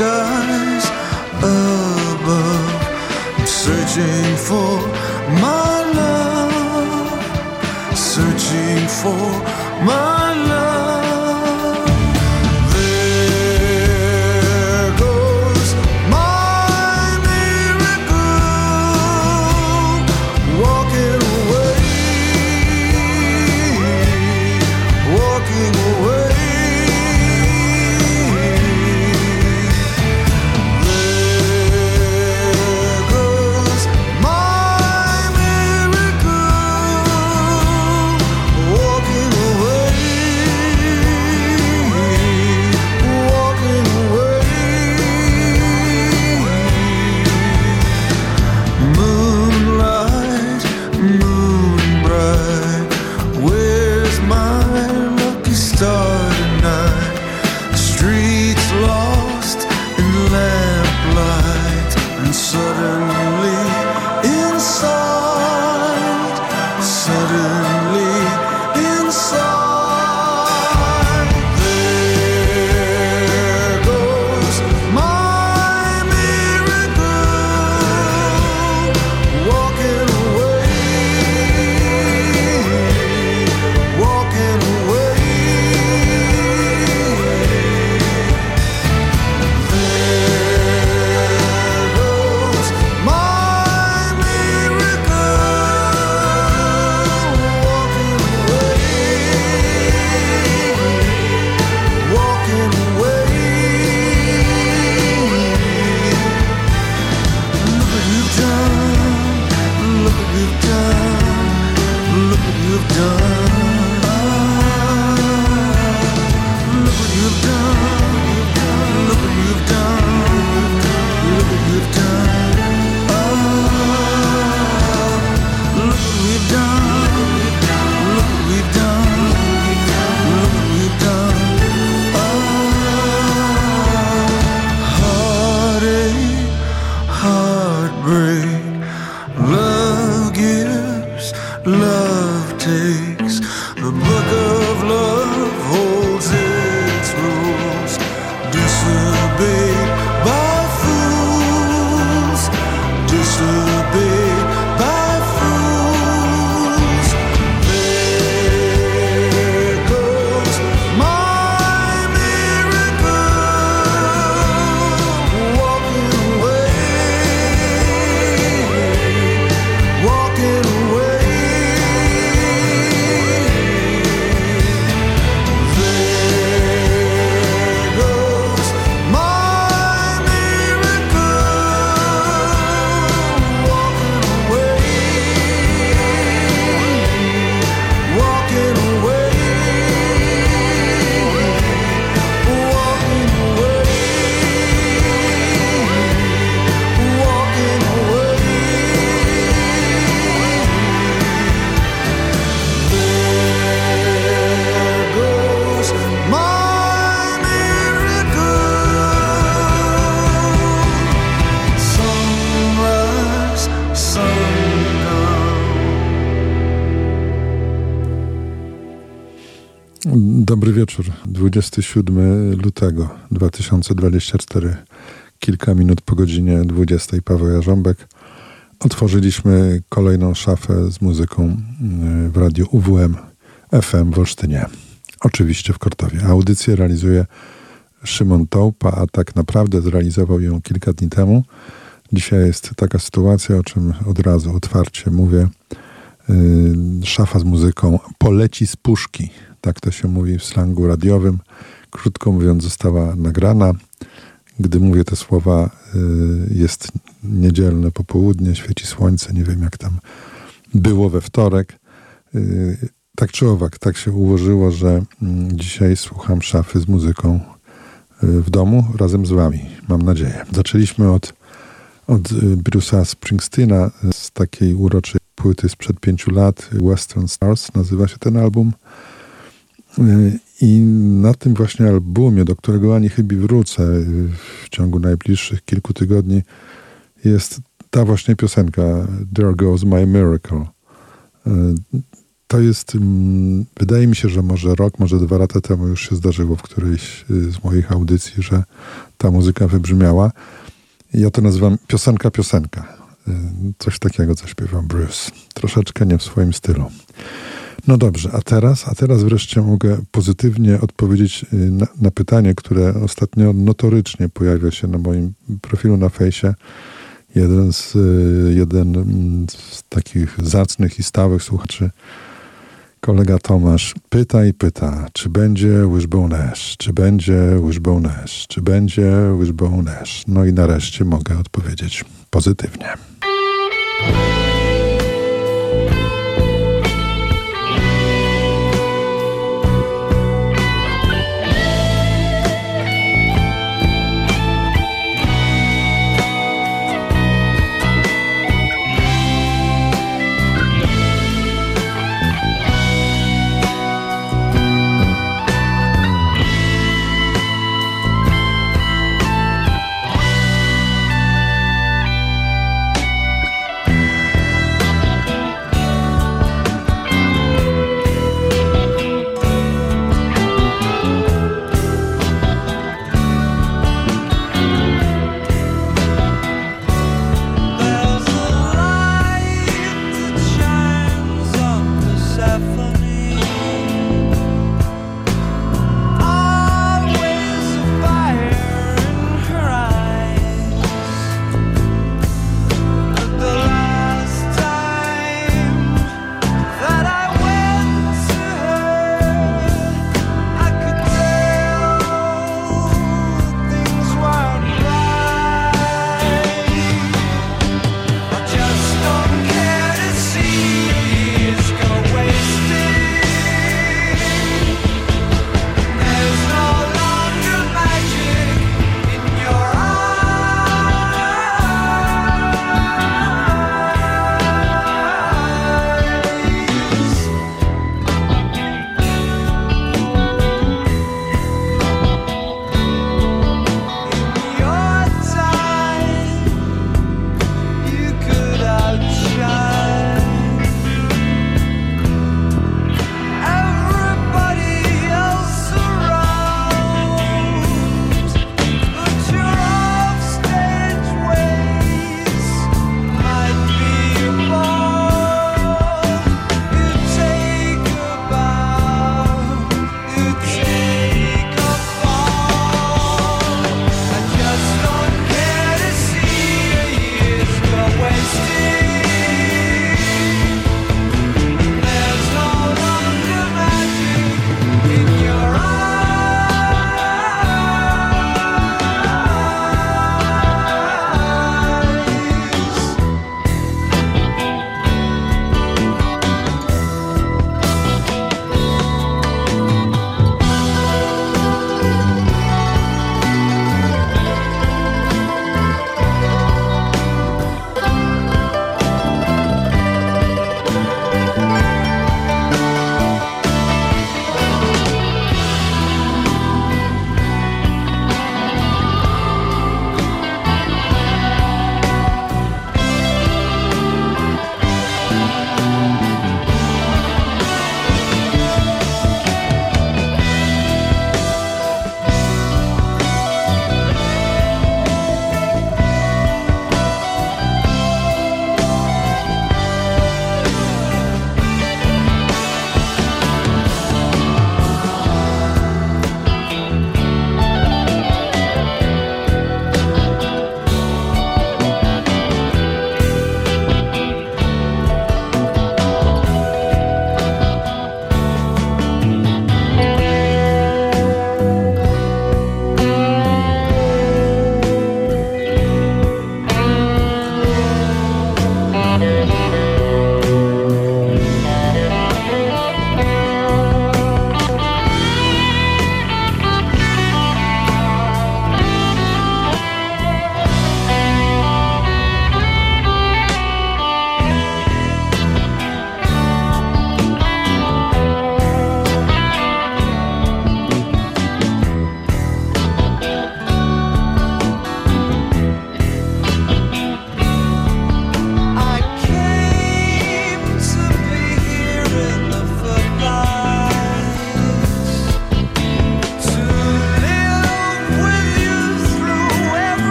Skies above. I'm searching for my love, searching for my 27 lutego 2024. Kilka minut po godzinie 20. Paweł Jarząbek. Otworzyliśmy kolejną szafę z muzyką y, w radiu UWM FM w Olsztynie. Oczywiście w Kortowie. Audycję realizuje Szymon Tołpa, a tak naprawdę zrealizował ją kilka dni temu. Dzisiaj jest taka sytuacja, o czym od razu otwarcie mówię. Yy, szafa z muzyką poleci z puszki. Tak to się mówi w slangu radiowym. Krótko mówiąc, została nagrana. Gdy mówię te słowa, y, jest niedzielne popołudnie, świeci słońce, nie wiem jak tam było we wtorek. Y, tak czy owak, tak się ułożyło, że mm, dzisiaj słucham szafy z muzyką y, w domu razem z wami, mam nadzieję. Zaczęliśmy od, od Bruce'a Springsteena z takiej uroczej płyty sprzed pięciu lat, Western Stars nazywa się ten album. I na tym właśnie albumie, do którego ani chyba wrócę w ciągu najbliższych kilku tygodni, jest ta właśnie piosenka There Goes My Miracle. To jest, mm, wydaje mi się, że może rok, może dwa lata temu już się zdarzyło w którejś z moich audycji, że ta muzyka wybrzmiała. Ja to nazywam piosenka, piosenka. Coś takiego, co śpiewa Bruce. Troszeczkę nie w swoim stylu. No dobrze, a teraz, a teraz wreszcie mogę pozytywnie odpowiedzieć y, na, na, pytanie, które ostatnio notorycznie pojawia się na moim profilu na fejsie. Jeden z, y, jeden z takich zacnych i stałych słuchaczy, kolega Tomasz, pyta i pyta, czy będzie Wishbone Ash, czy będzie Wishbone Ash, czy będzie Wishbone Ash. No i nareszcie mogę odpowiedzieć pozytywnie.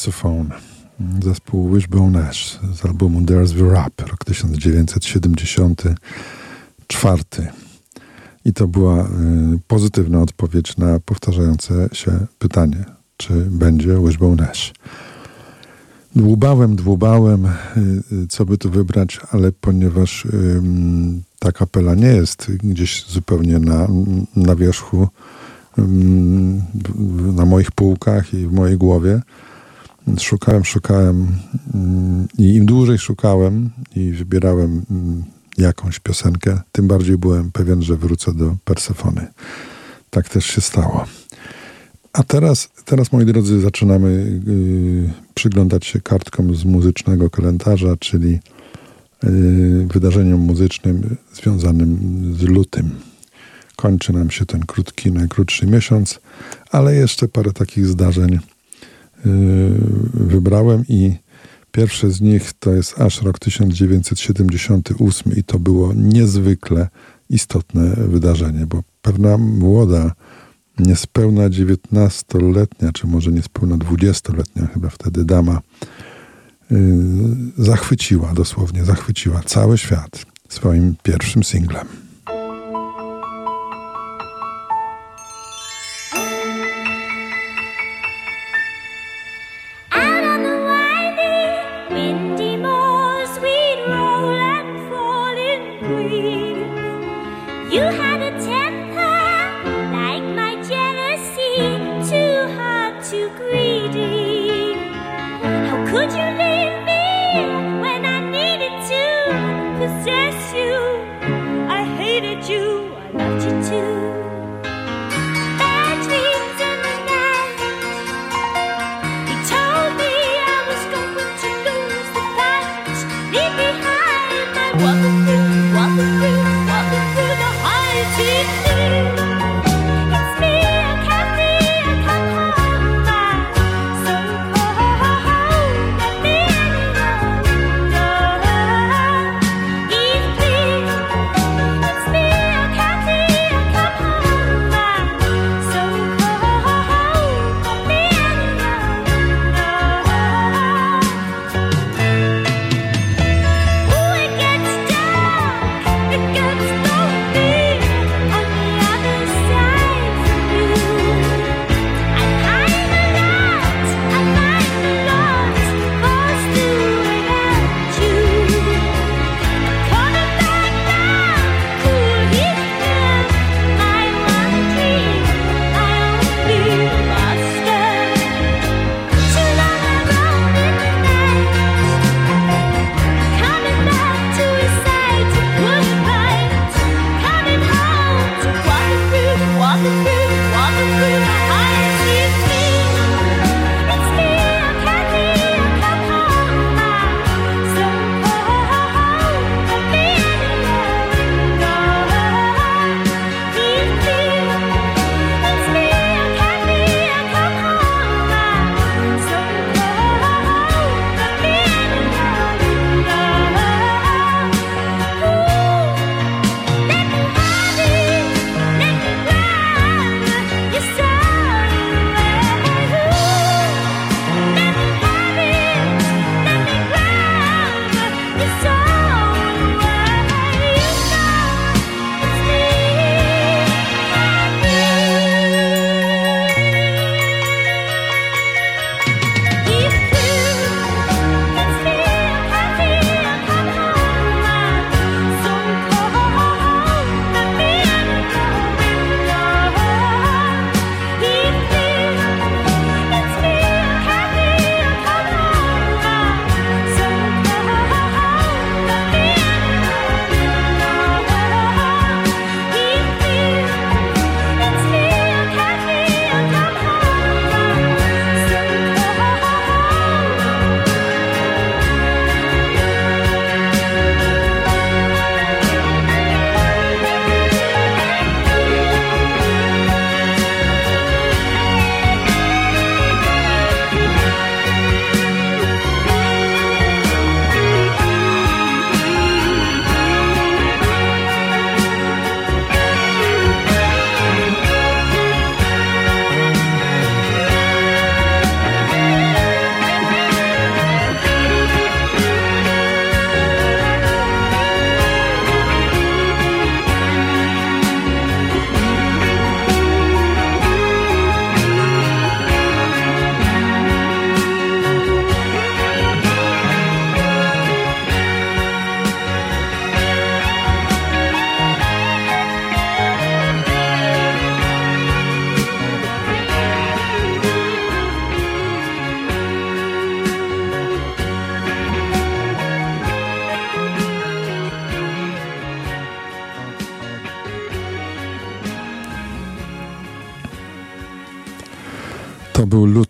Persephone, zespół Wishbone Ash z albumu There's the Rap, rok 1974. I to była y, pozytywna odpowiedź na powtarzające się pytanie, czy będzie Wishbone Ash. Dłubałem, dłubałem, y, y, co by tu wybrać, ale ponieważ y, ta kapela nie jest gdzieś zupełnie na, na wierzchu, na moich półkach i w mojej głowie, szukałem, szukałem i im dłużej szukałem i wybierałem jakąś piosenkę, tym bardziej byłem pewien, że wrócę do Persefony. Tak też się stało. A teraz, teraz moi drodzy, zaczynamy yy, przyglądać się kartkom z muzycznego kalendarza, czyli yy, wydarzeniom muzycznym związanym z lutym. Kończy nam się ten krótki, najkrótszy miesiąc, ale jeszcze parę takich zdarzeń wybrałem i pierwsze z nich to jest aż rok 1978 i to było niezwykle istotne wydarzenie, bo pewna młoda niespełna 19-letnia, czy może niespełna 20-letnia chyba wtedy dama, yy, zachwyciła, dosłownie zachwyciła cały świat swoim pierwszym singlem.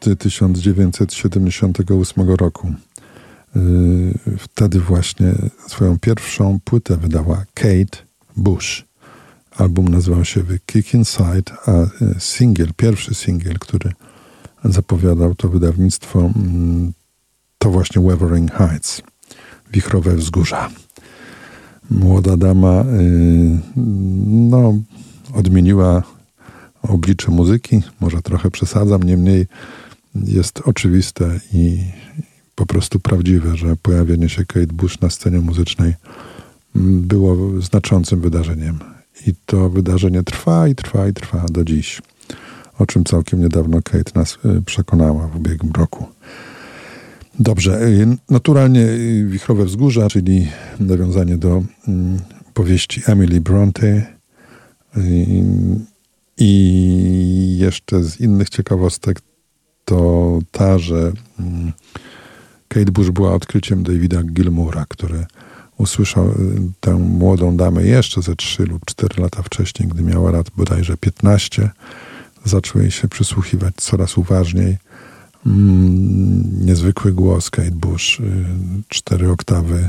Luty 1978 roku. Y, wtedy właśnie swoją pierwszą płytę wydała Kate Bush. Album nazywał się The Kick Inside, a y, singiel, pierwszy singiel, który zapowiadał to wydawnictwo, mm, to właśnie Weathering Heights, Wichrowe Wzgórza. Młoda dama y, no, odmieniła oblicze muzyki, może trochę przesadzam, niemniej jest oczywiste i po prostu prawdziwe, że pojawienie się Kate Bush na scenie muzycznej było znaczącym wydarzeniem. I to wydarzenie trwa i trwa i trwa do dziś, o czym całkiem niedawno Kate nas y, przekonała w ubiegłym roku. Dobrze, y, naturalnie Wichrowe Wzgórza, czyli nawiązanie do mm, powieści Emily Bronte i jeszcze z innych ciekawostek to ta, że mm, Kate Bush była odkryciem Davida Gilmoura, który usłyszał y, tę młodą damę jeszcze ze 3 lub 4 lata wcześniej, gdy miała lat bodajże 15. Zaczął jej się przysłuchiwać coraz uważniej. Mm, niezwykły głos Kate Bush, y, cztery oktawy,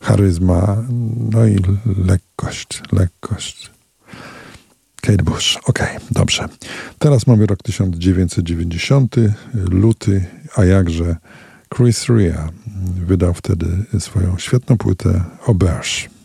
charyzma, no i lekkość, lekkość. Kate Bush. Dobrze. Teraz mamy rok 1990, luty, a jakże Chris Rea wydał wtedy swoją świetną płytę Auberge.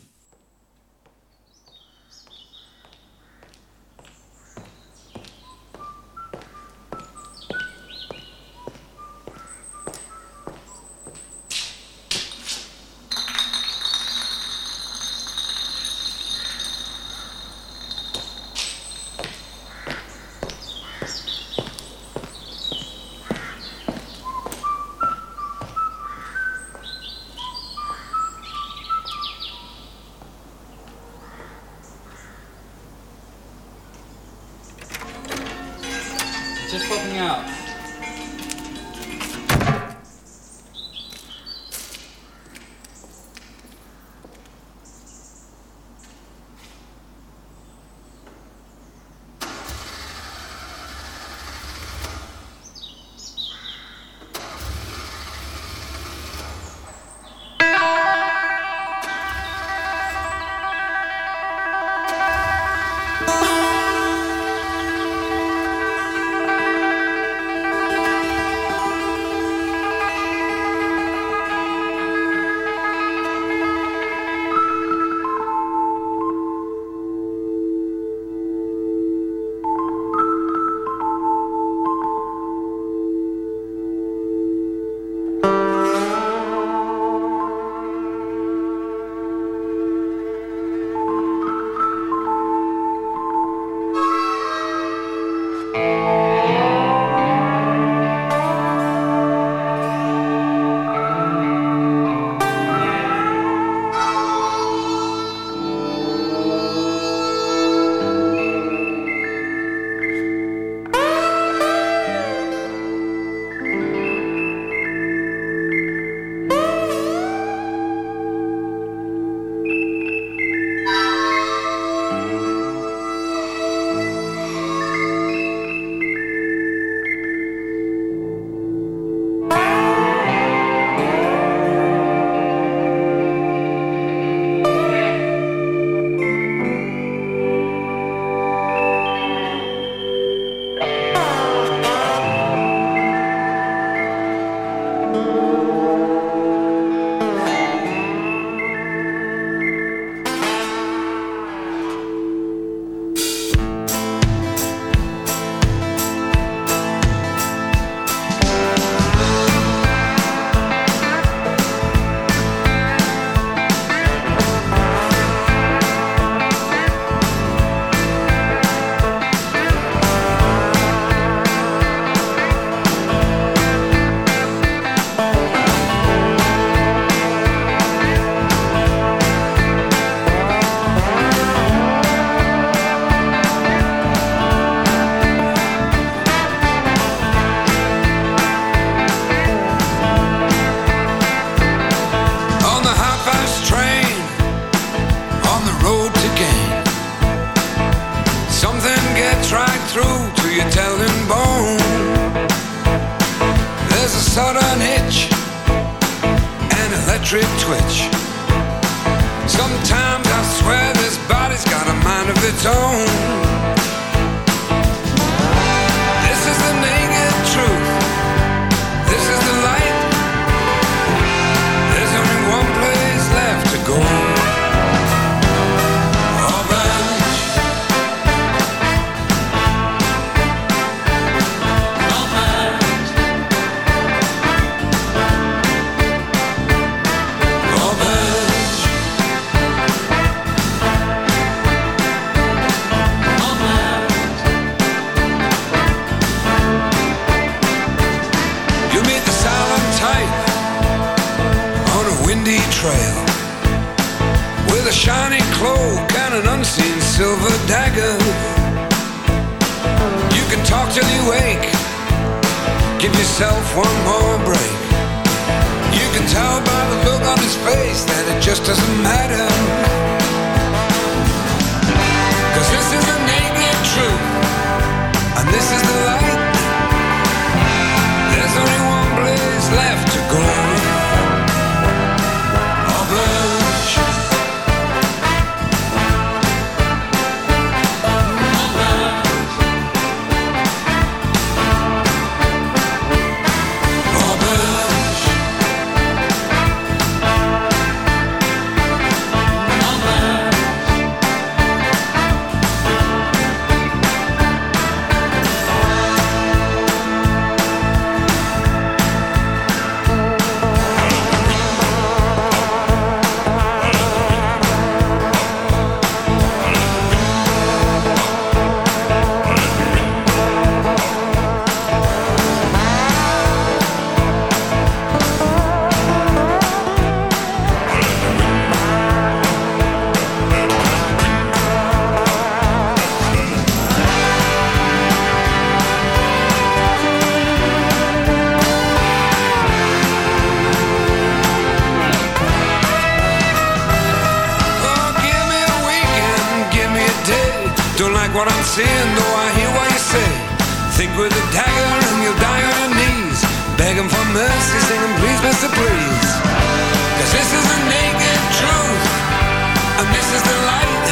what I'm seeing, though I hear what you say. Think with a dagger and you'll die on your knees. Begging for mercy, singing please, Mr. Please. Cause this is the naked truth, and this is the light.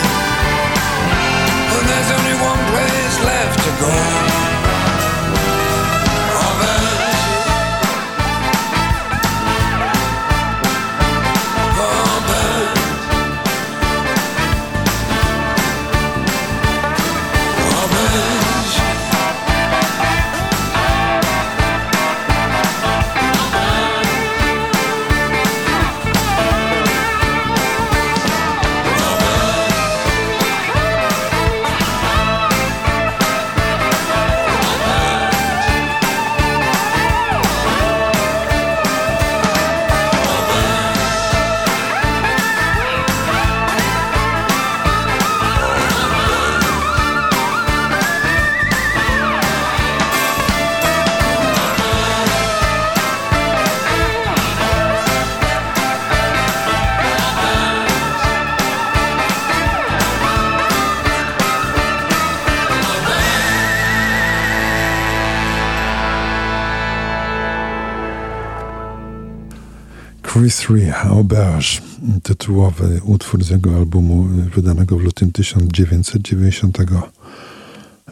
Three Auberge, tytułowy utwór z jego albumu wydanego w lutym 1990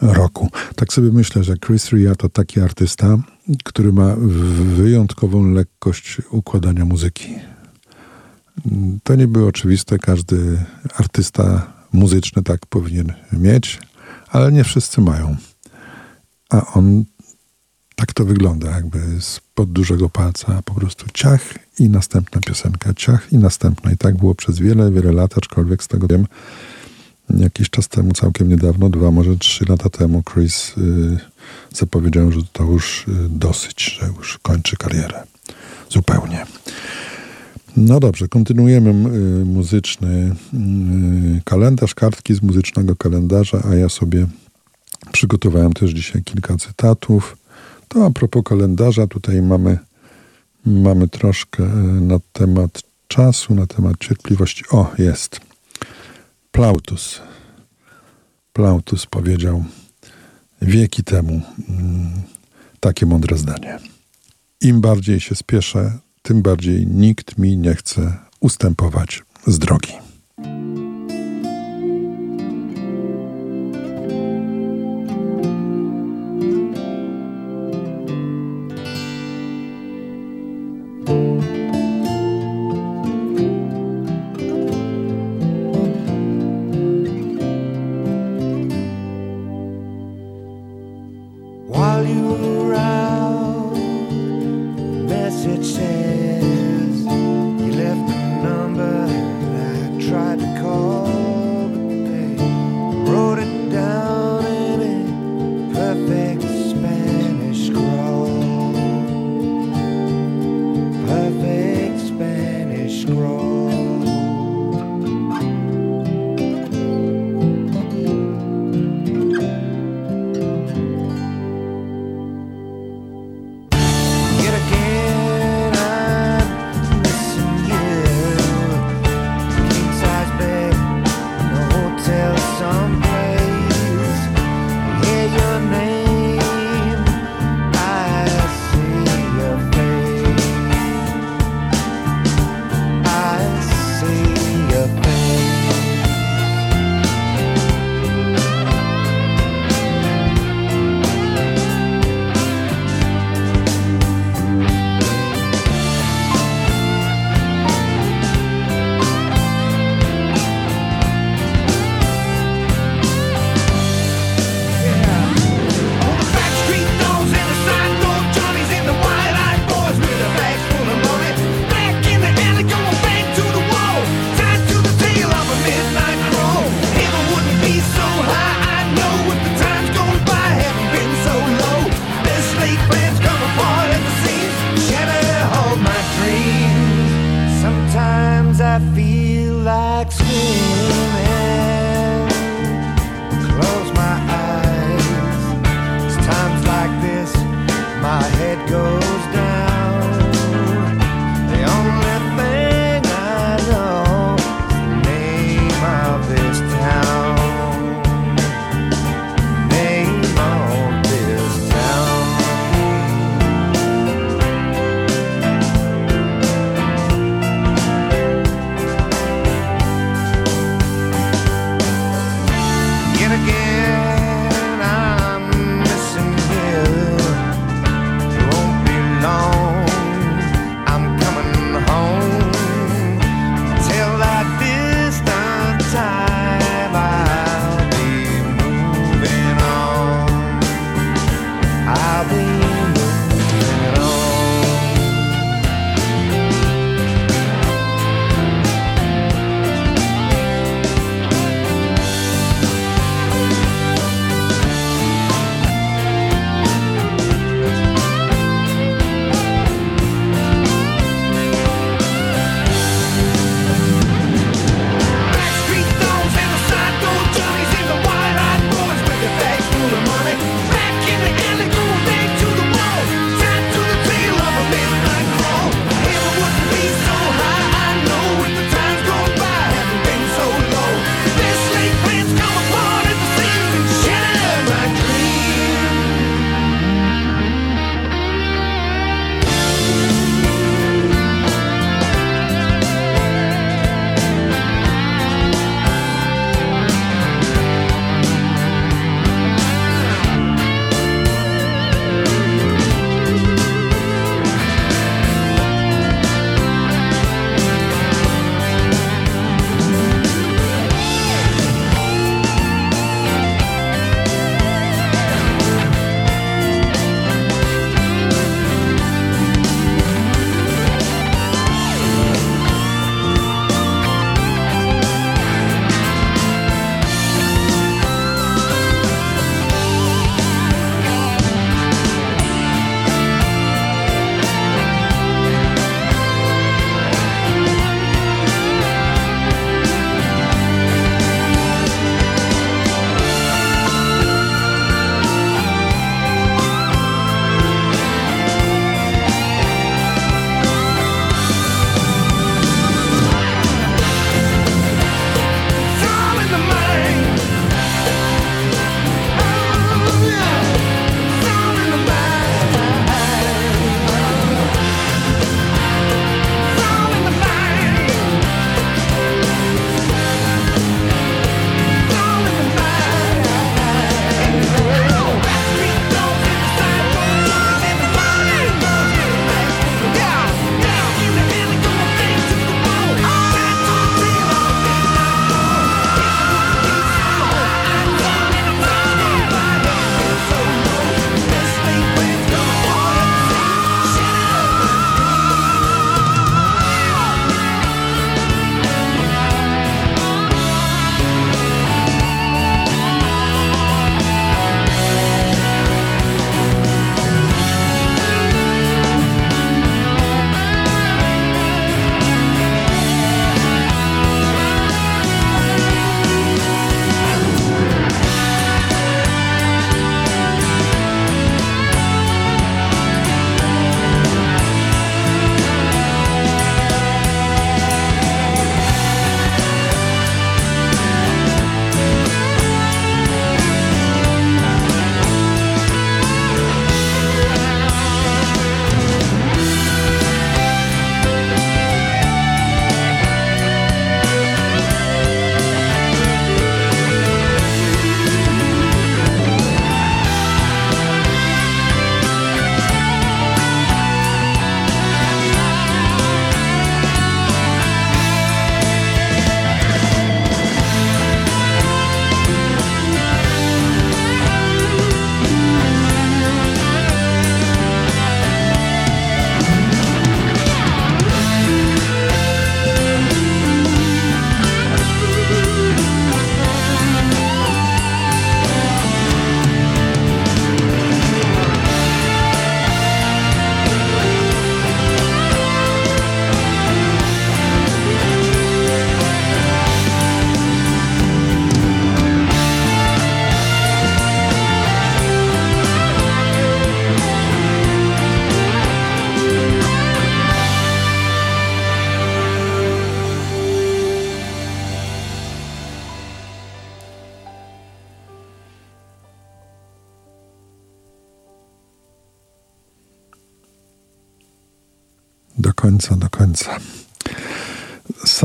roku. Tak sobie myślę, że Chris Ria to taki artysta, który ma wyjątkową lekkość układania muzyki. To nie było oczywiste, każdy artysta muzyczny tak powinien mieć, ale nie wszyscy mają. A on tak to wygląda, jakby spod dużego palca po prostu ciach i następna piosenka, ciach i następna. I tak było przez wiele, wiele lat, aczkolwiek z tego wiem, jakiś czas temu, całkiem niedawno, dwa, może trzy lata temu, Chris y, zapowiedział, że to już y, dosyć, że już kończy karierę. Zupełnie. No dobrze, kontynuujemy y, muzyczny kalendarz, kartki z muzycznego kalendarza, a ja sobie przygotowałem też dzisiaj kilka cytatów. To a propos kalendarza, tutaj mamy, mamy troszkę e, na temat czasu, na temat cierpliwości. O, jest. Plautus. Plautus powiedział wieki temu mm, takie mądre zdanie. Im bardziej się spieszę, tym bardziej nikt mi nie chce ustępować z drogi.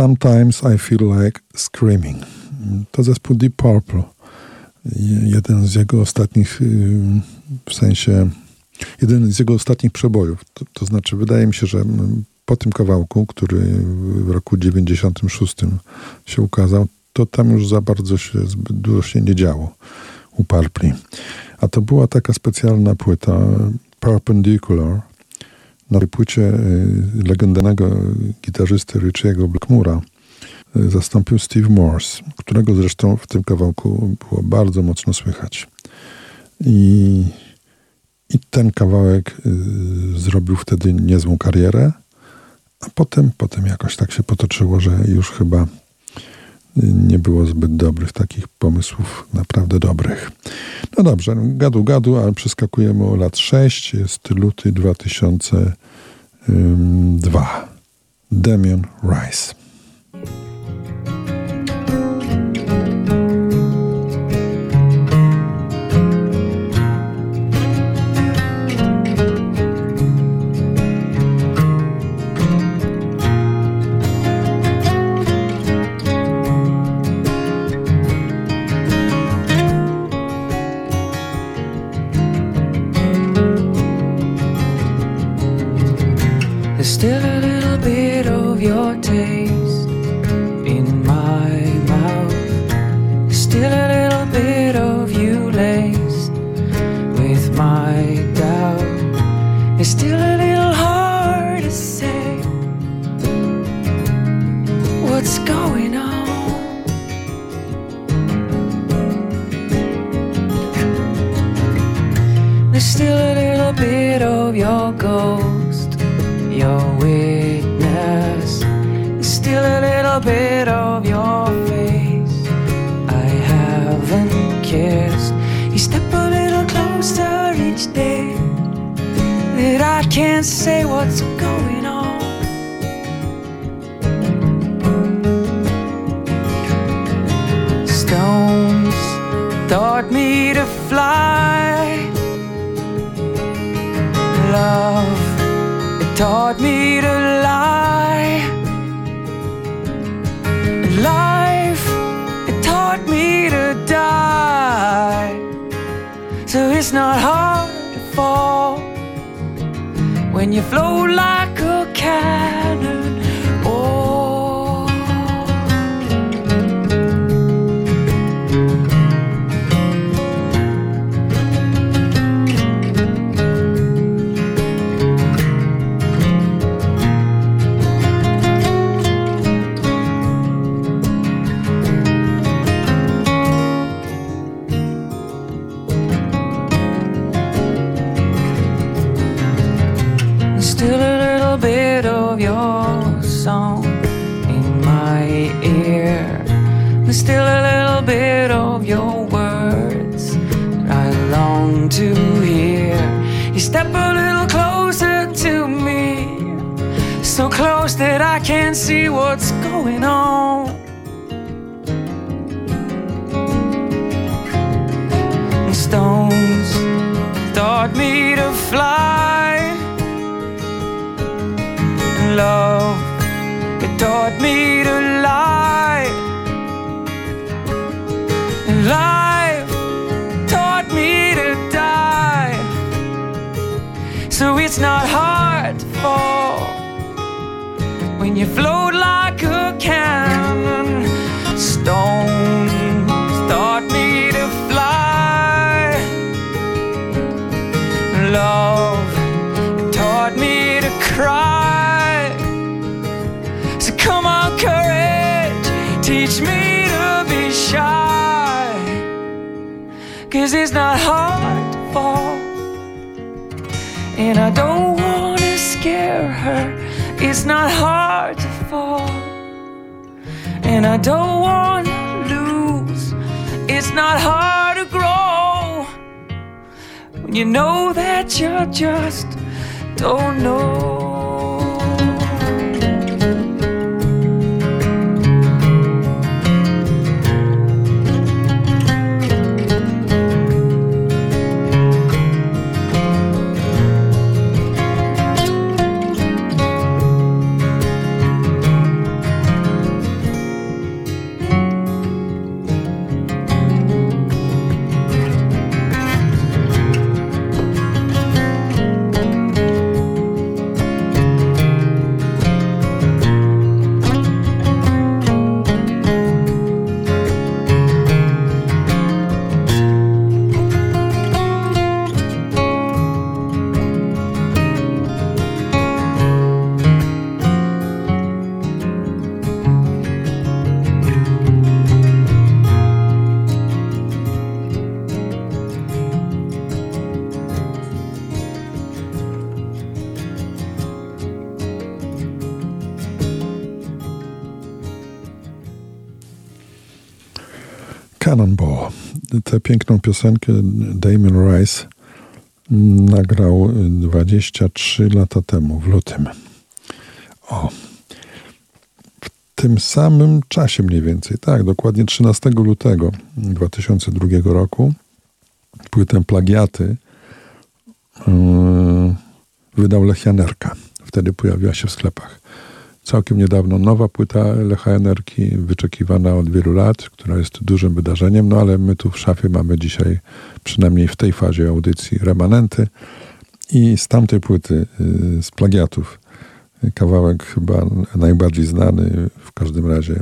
Sometimes I feel like screaming. To zespół Deep Purple. Jeden z jego ostatnich, y, w sensie, jeden z jego ostatnich przebojów. To, to znaczy, wydaje mi się, że po tym kawałku, który w roku 96 się ukazał, to tam już za bardzo się, zbyt dużo się nie działo u Purple. A to była taka specjalna płyta Perpendicular, na płycie y, legendarnego gitarzysty Richiego Blackmura y, zastąpił Steve Morse, którego zresztą w tym kawałku było bardzo mocno słychać. I, i ten kawałek y, zrobił wtedy niezłą karierę, a potem, potem jakoś tak się potoczyło, że już chyba nie było zbyt dobrych takich pomysłów, naprawdę dobrych. No dobrze, gadu gadu, ale przeskakujemy o lat 6, jest luty 2002. Damian Rice. I you just don't know. Tę piękną piosenkę Damon Rice nagrał 23 lata temu, w lutym. O. W tym samym czasie mniej więcej, tak, dokładnie 13 lutego 2002 roku płytę Plagiaty yy, wydał Lechianerka. Wtedy pojawiła się w sklepach całkiem niedawno nowa płyta Lecha Energii, wyczekiwana od wielu lat, która jest dużym wydarzeniem, no ale my tu w szafie mamy dzisiaj, przynajmniej w tej fazie audycji, remanenty i z tamtej płyty, y, z plagiatów, kawałek chyba najbardziej znany, w każdym razie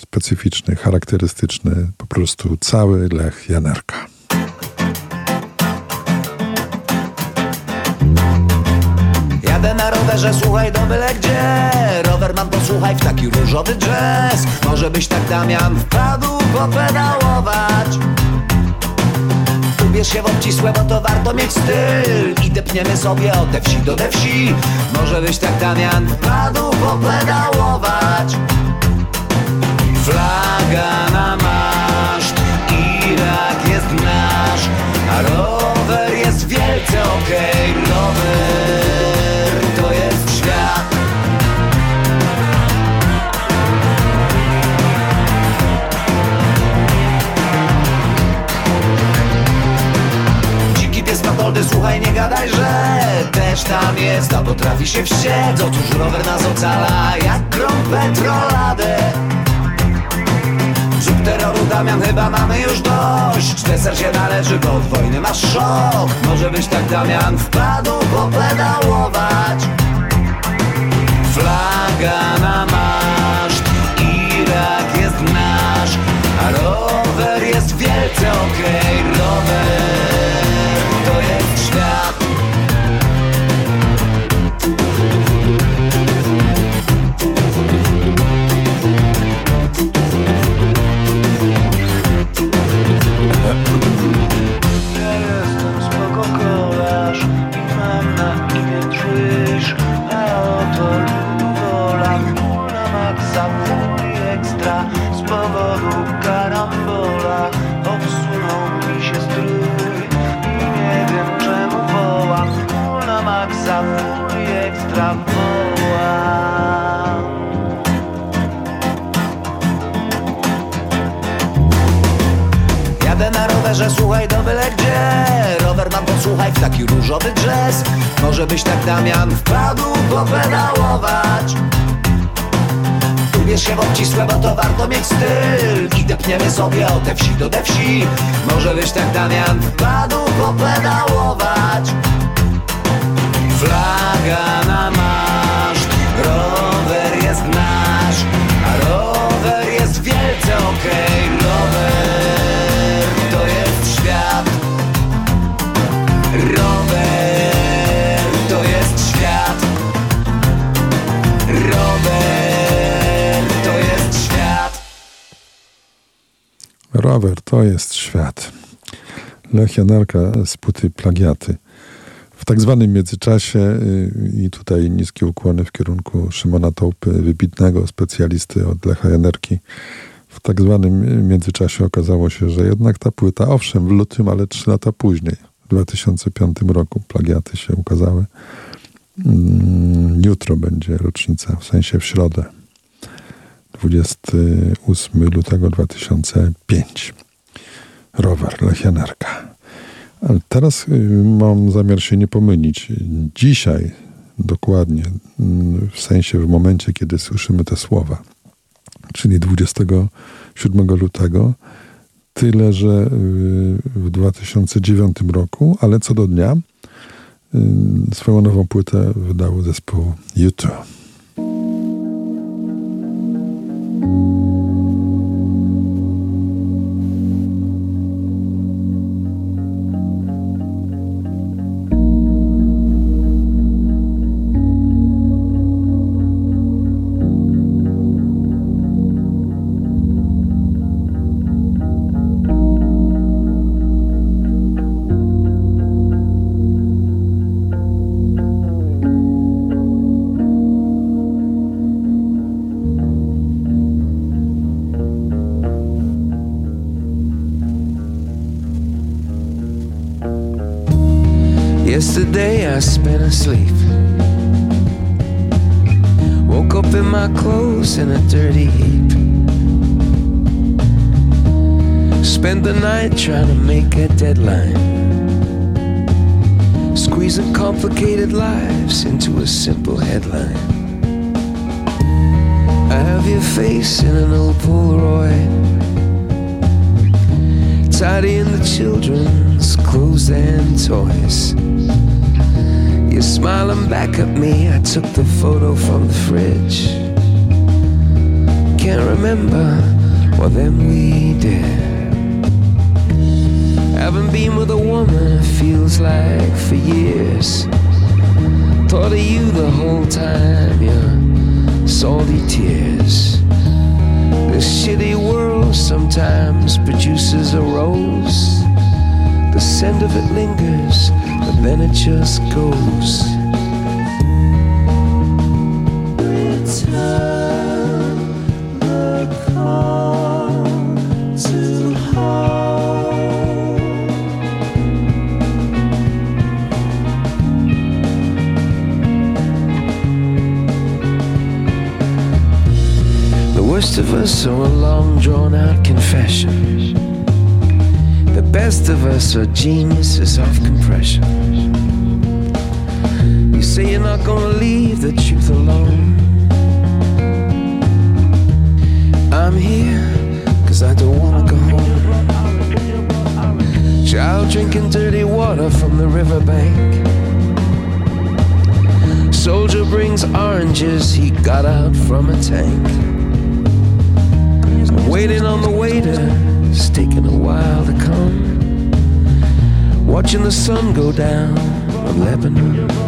specyficzny, charakterystyczny, po prostu cały Lech Janerka. Rowerze, słuchaj do byle gdzie? Rower mam posłuchaj w taki różowy jazz Może byś tak Damian wpadł popedałować. Ubierz się w obcisłe, bo to warto mieć styl. I depniemy sobie od te wsi do te wsi. Może byś tak Damian wpadł popedałować. Flaga na maszt, Irak jest nasz. A rower jest wielce okej, okay, słuchaj, nie gadaj, że też tam jest, a potrafi się wściec Otóż rower nas ocala, jak grom petroladę Zrób terroru Damian, chyba mamy już dość. Deser się należy, bo od wojny masz szok. Może być tak Damian wpadł popedałować. Flaga na maszt, Irak jest nasz A rower jest wielce okej. Okay. Rower ekstra wołam Jadę na rowerze, słuchaj do byle gdzie. Rower mam posłuchaj w taki różowy jazz Może byś tak Damian wpadł popedałować. Ubierz się w obcisłe, bo to warto mieć styl. I depniemy sobie od te wsi do te wsi. Może byś tak Damian wpadł popedałować Flaga na maszt, rower jest nasz A rower jest wielce okej, okay. rower to jest świat Rower to jest świat Rower to jest świat Rower to jest świat. Lech Janerka z płyty Plagiaty. Tak zwanym międzyczasie y, i tutaj niskie ukłony w kierunku Szymona Tołpy, wybitnego specjalisty od Lecha Janerki. W tak zwanym międzyczasie okazało się, że jednak ta płyta, owszem, w lutym, ale trzy lata później, w 2005 roku, plagiaty się ukazały. Mm, Jutro będzie rocznica, w sensie w środę. 28 lutego 2005. Rower Lechianerka. Ale teraz y, mam zamiar się nie pomylić. Dzisiaj, dokładnie, mm, w sensie w momencie, kiedy słyszymy te słowa, czyli 27 lutego, tyle, że y, w 2009 roku, ale co do dnia, y, swoją nową płytę wydał zespół YouTube. Asleep. Woke up in my clothes in a dirty heap. Spent the night trying to make a deadline. Squeezing complicated lives into a simple headline. I have your face in an old Polaroid. Tidying the children's clothes and toys. You're smiling back at me. I took the photo from the fridge. Can't remember what then we did. Haven't been with a woman, it feels like for years. Thought of you the whole time, your salty tears. This shitty world sometimes produces a rose. The scent of it lingers, but then it just goes. Return the to home. The worst of us are a long drawn out confession. Best of us are geniuses of compression. You say you're not gonna leave the truth alone. I'm here, cause I don't wanna go home. Child drinking dirty water from the riverbank. Soldier brings oranges he got out from a tank. Waiting on the waiter, it's taking a while to come. Watching the sun go down on Lebanon.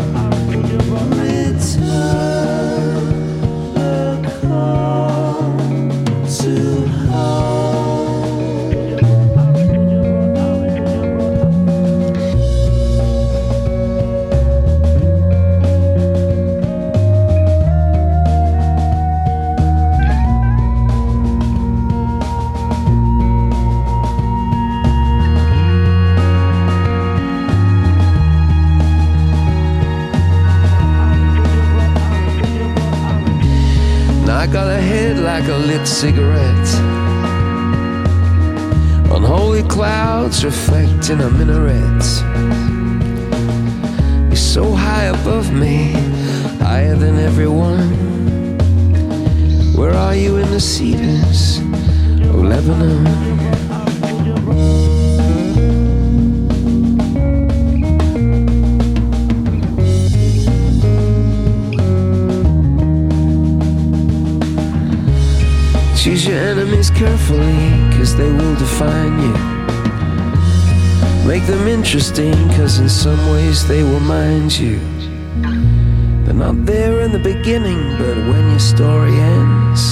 Lit cigarette. Unholy clouds reflect in a minaret. You're so high above me, higher than everyone. Where are you in the cedars of Lebanon? Choose your enemies carefully, cause they will define you. Make them interesting, cause in some ways they will mind you. They're not there in the beginning, but when your story ends,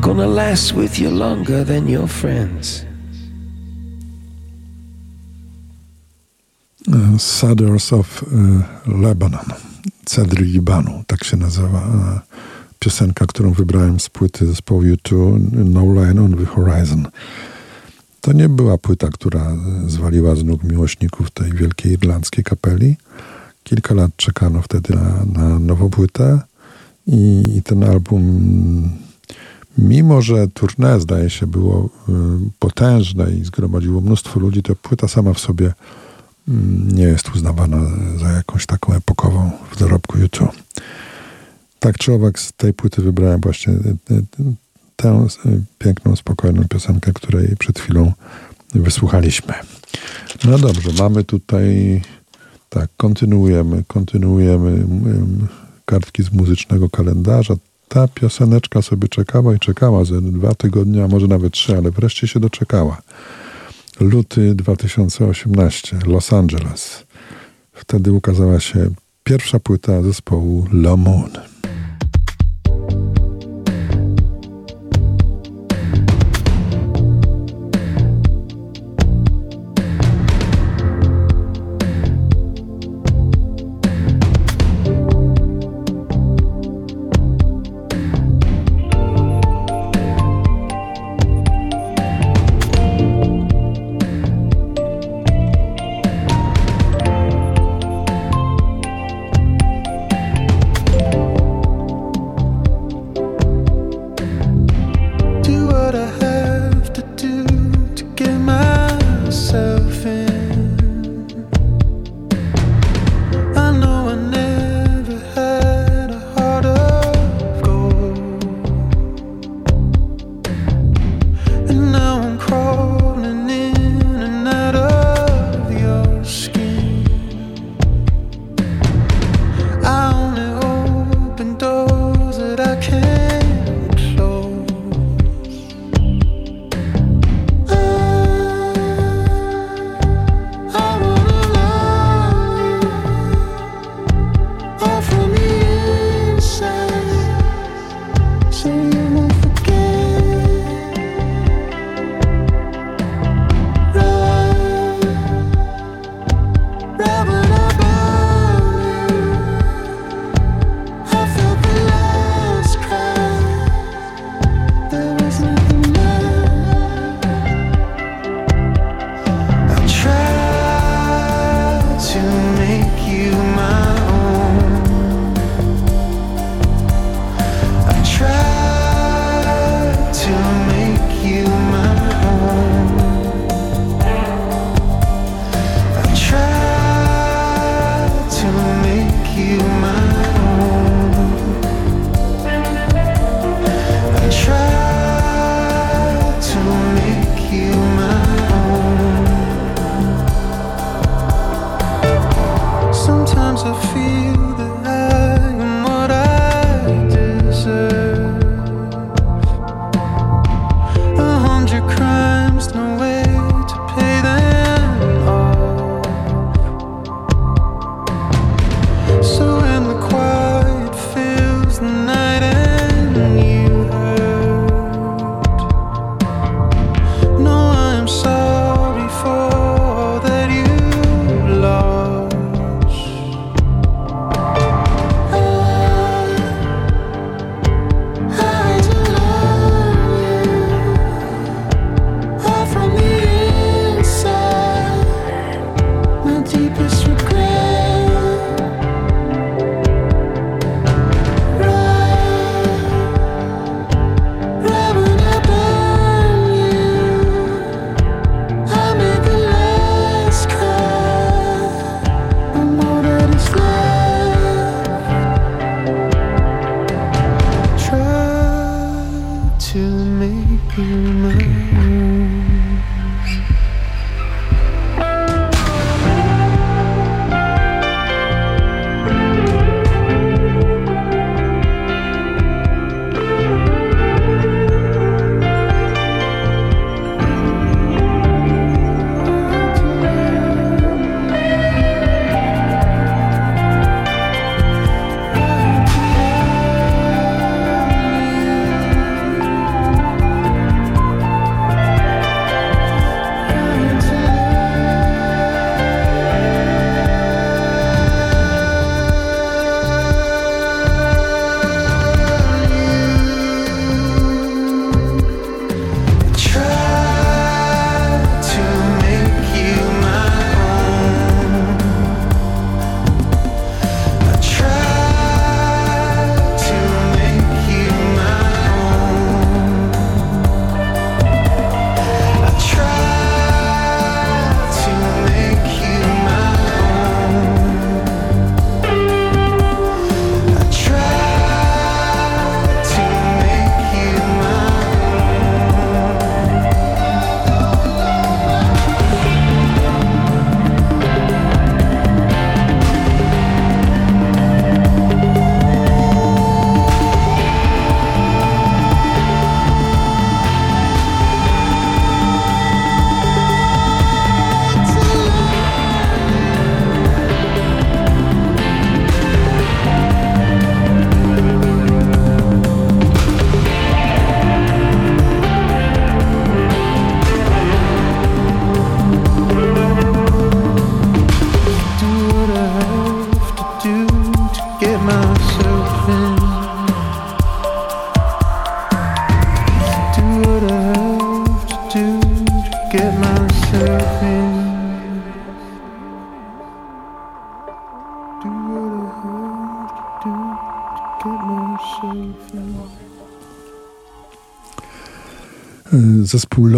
gonna last with you longer than your friends. Eh, Cedars of e, eh, Lebanon. Cedry Libanu, tak się nazywa e, piosenka, którą wybrałem z płyty zespołu U2 No Line on the Horizon. To nie była płyta, która zwaliła z nóg miłośników tej wielkiej irlandzkiej kapeli. Kilka lat czekano wtedy na, na nową płytę i, i ten album, mimo że tournée zdaje się było y, potężne i zgromadziło mnóstwo ludzi, to płyta sama w sobie y, nie jest uznawana za jakąś taką epokową w dorobku YouTube. Tak czy owak z tej płyty wybrałem właśnie tę piękną, spokojną piosenkę, której przed chwilą wysłuchaliśmy. No dobrze, mamy tutaj tak, kontynuujemy, kontynuujemy kartki z muzycznego kalendarza. Ta pioseneczka sobie czekała i czekała ze dwa tygodnie, a może nawet trzy, ale wreszcie się doczekała. Luty 2018, Los Angeles. Wtedy ukazała się pierwsza płyta zespołu Le Moon.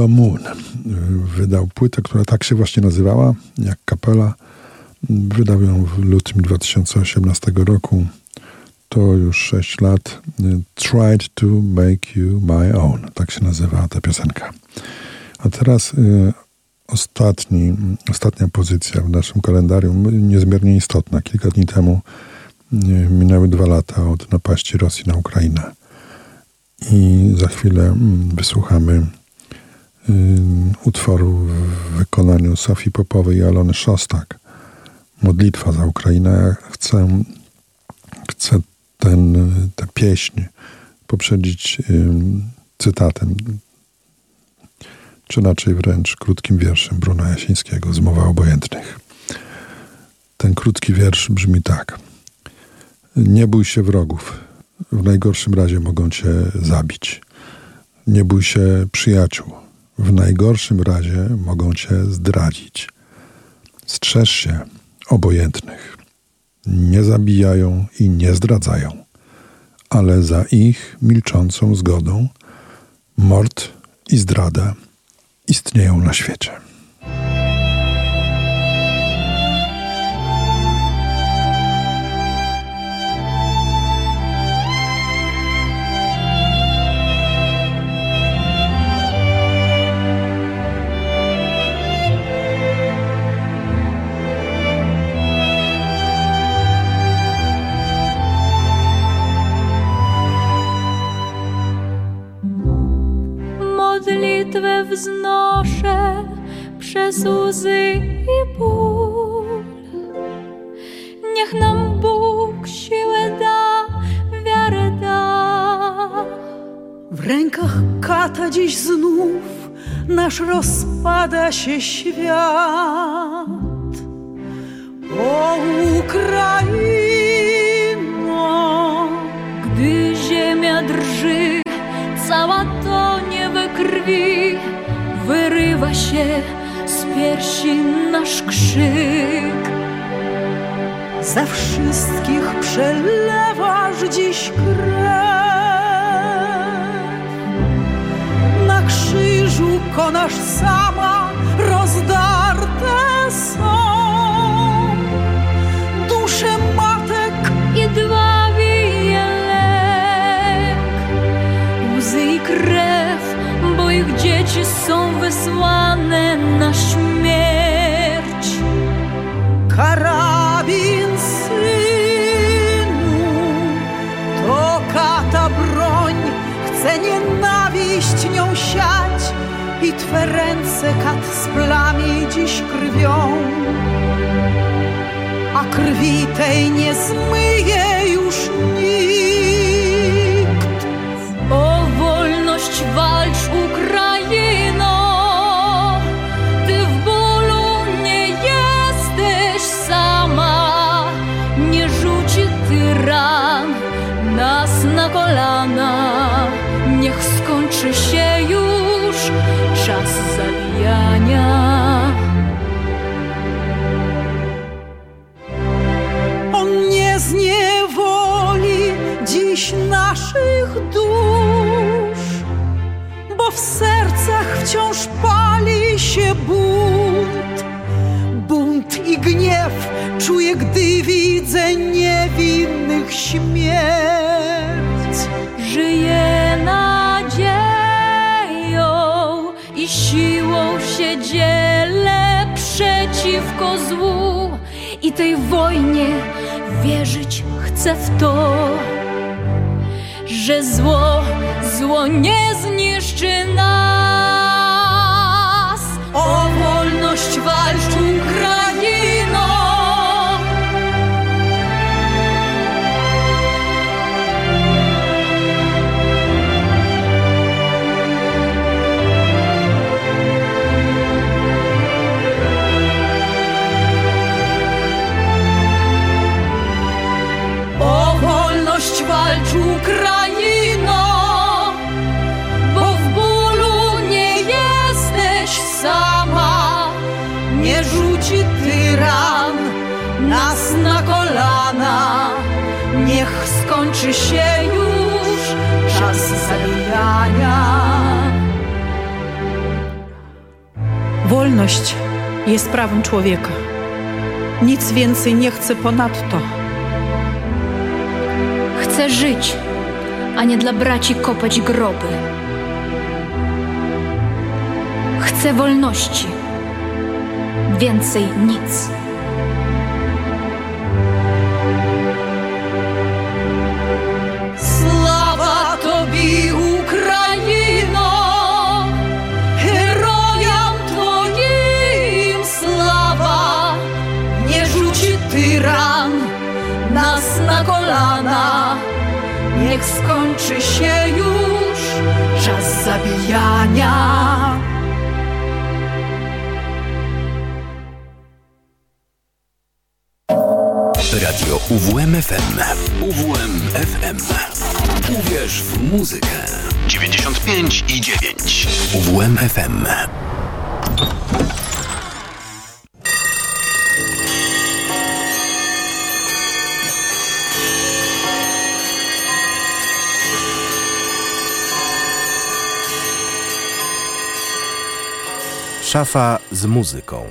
Moon wydał płytę, która tak się właśnie nazywała, jak kapela. Wydał ją w lutym 2018 roku. To już 6 lat. Tried to make you my own. Tak się nazywała ta piosenka. A teraz y, ostatni, ostatnia pozycja w naszym kalendarium, niezmiernie istotna. Kilka dni temu y, minęły dwa lata od napaści Rosji na Ukrainę. I za chwilę mm, wysłuchamy utworu w wykonaniu Sofii Popowej i Alony Szostak. Modlitwa za Ukrainę. Ja chcę, chcę ten, tę pieśń poprzedzić cytatem, czy raczej wręcz krótkim wierszem Bruna Jasińskiego z Mowa Obojętnych. Ten krótki wiersz brzmi tak. Nie bój się wrogów. W najgorszym razie mogą cię zabić. Nie bój się przyjaciół w najgorszym razie mogą cię zdradzić. Strzeż się obojętnych. Nie zabijają i nie zdradzają, ale za ich milczącą zgodą mord i zdrada istnieją na świecie. Przez łzy i ból. Niech nam Bóg siłę da, wiarę da. W rękach kata dziś znów nasz rozpada się świat. O Ukraino, Gdy ziemia drży, cała tonie we krwi, wyrywa się z piersi nasz krzyk. za wszystkich przelewasz dziś krew. Na krzyżu konasz sama wysłane na śmierć. Karabin synu, to kata broń, chce nienawiść nią siać i twe ręce kat splami dziś krwią. A krwi tej nie zmyje już nikt. O wolność walcz Ukraino czuję, gdy widzę niewinnych śmierć. Żyje nadzieją i siłą się dzielę przeciwko złu i tej wojnie wierzyć chcę w to, że zło, zło nie zniszczy nas. O wolność walcz Ukraino! Skończy się już czas zabijania. Wolność jest prawem człowieka. Nic więcej nie chcę ponadto. Chcę żyć, a nie dla braci kopać groby. Chcę wolności, więcej nic. Skończy się już czas zabijania. Radio UWMFM. UWMFM. Uwierz w muzykę. 95 i 9. UWMFM. Szafa z muzyką.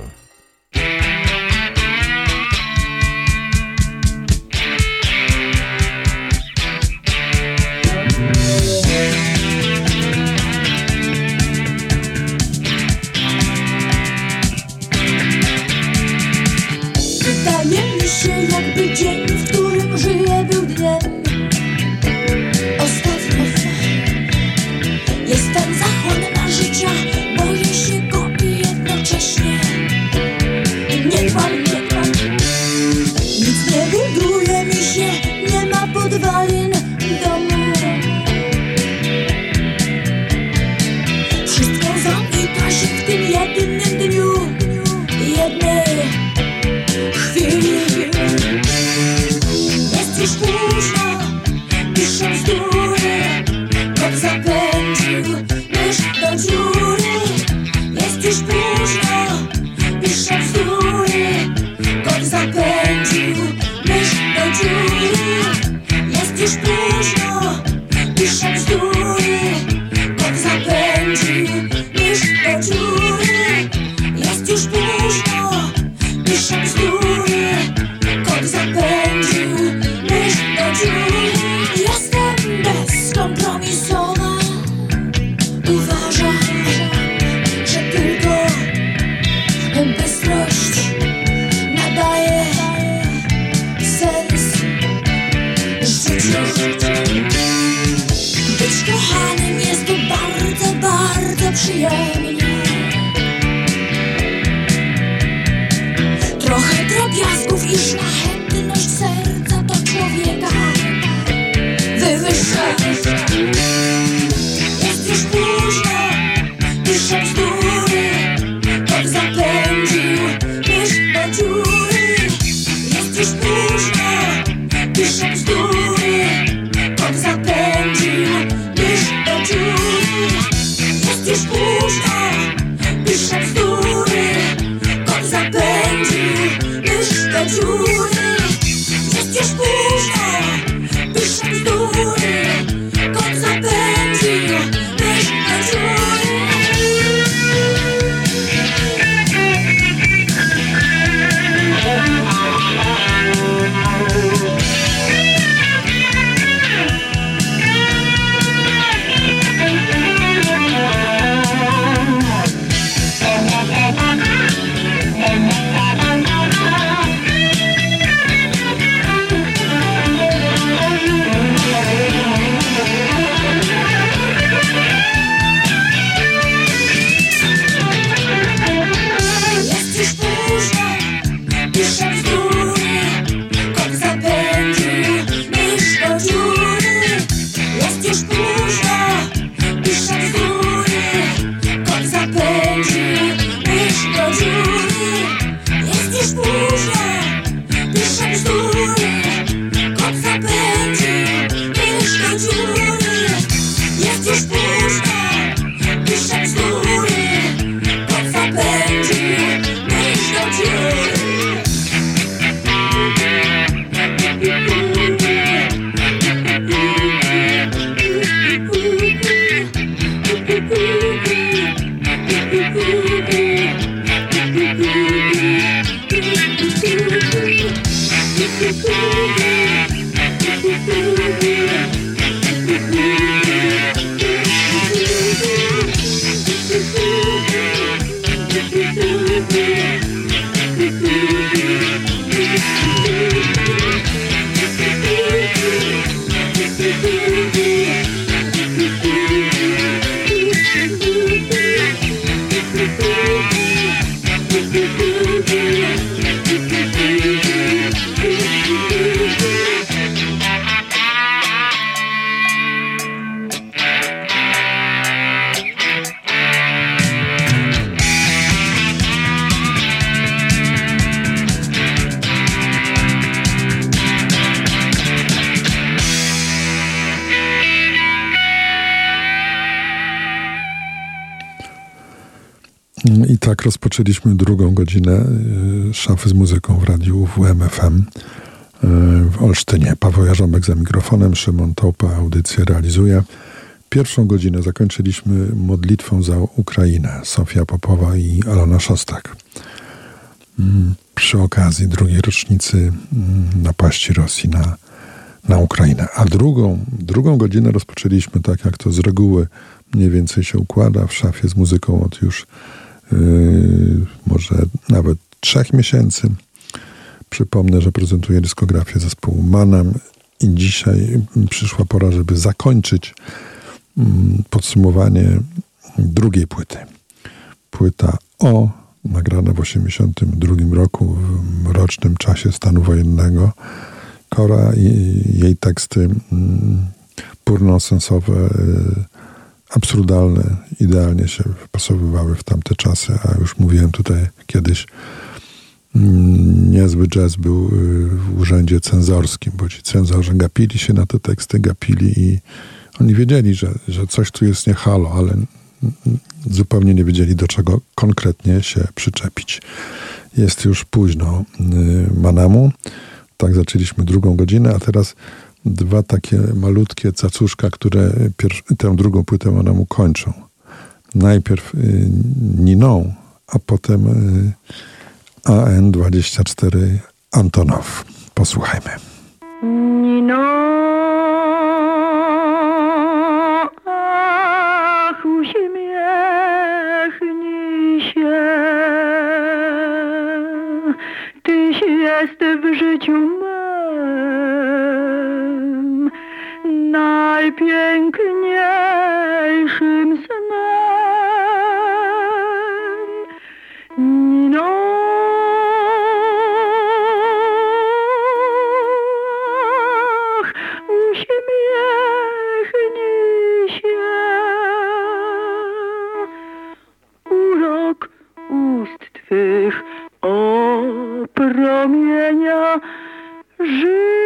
Godzinę y, szafy z muzyką w radiu WMFM y, w Olsztynie. Paweł Jarząbek za mikrofonem, Szymon Topa audycję realizuje. Pierwszą godzinę zakończyliśmy modlitwą za Ukrainę. Sofia Popowa i Alona Szostak. Mm, przy okazji drugiej rocznicy mm, napaści Rosji na, na Ukrainę. A drugą, drugą godzinę rozpoczęliśmy tak, jak to z reguły mniej więcej się układa w szafie z muzyką od już może nawet trzech miesięcy. Przypomnę, że prezentuję dyskografię zespołu Manam i dzisiaj przyszła pora, żeby zakończyć mm, podsumowanie drugiej płyty. Płyta O, nagrana w 1982 roku w rocznym czasie stanu wojennego. Kora i jej teksty mm, purnosensowe yy, absurdalne, idealnie się wpasowywały w tamte czasy, a już mówiłem tutaj kiedyś mm, niezły jazz był y, w urzędzie cenzorskim, bo ci cenzorzy gapili się na te teksty, gapili i oni wiedzieli, że, że coś tu jest nie halo, ale zupełnie nie wiedzieli, do czego konkretnie się przyczepić. Jest już późno y, Manamu. Tak zaczęliśmy drugą godzinę, a teraz dwa takie malutkie cacuszka, które tę drugą płytę Manamu kończą. Najpierw y, Niną, a potem y, AN24 Antonow. Posłuchajmy. Nino. jest w życiu najpiękniejszym snem. Nino. Ust twych promienia życia.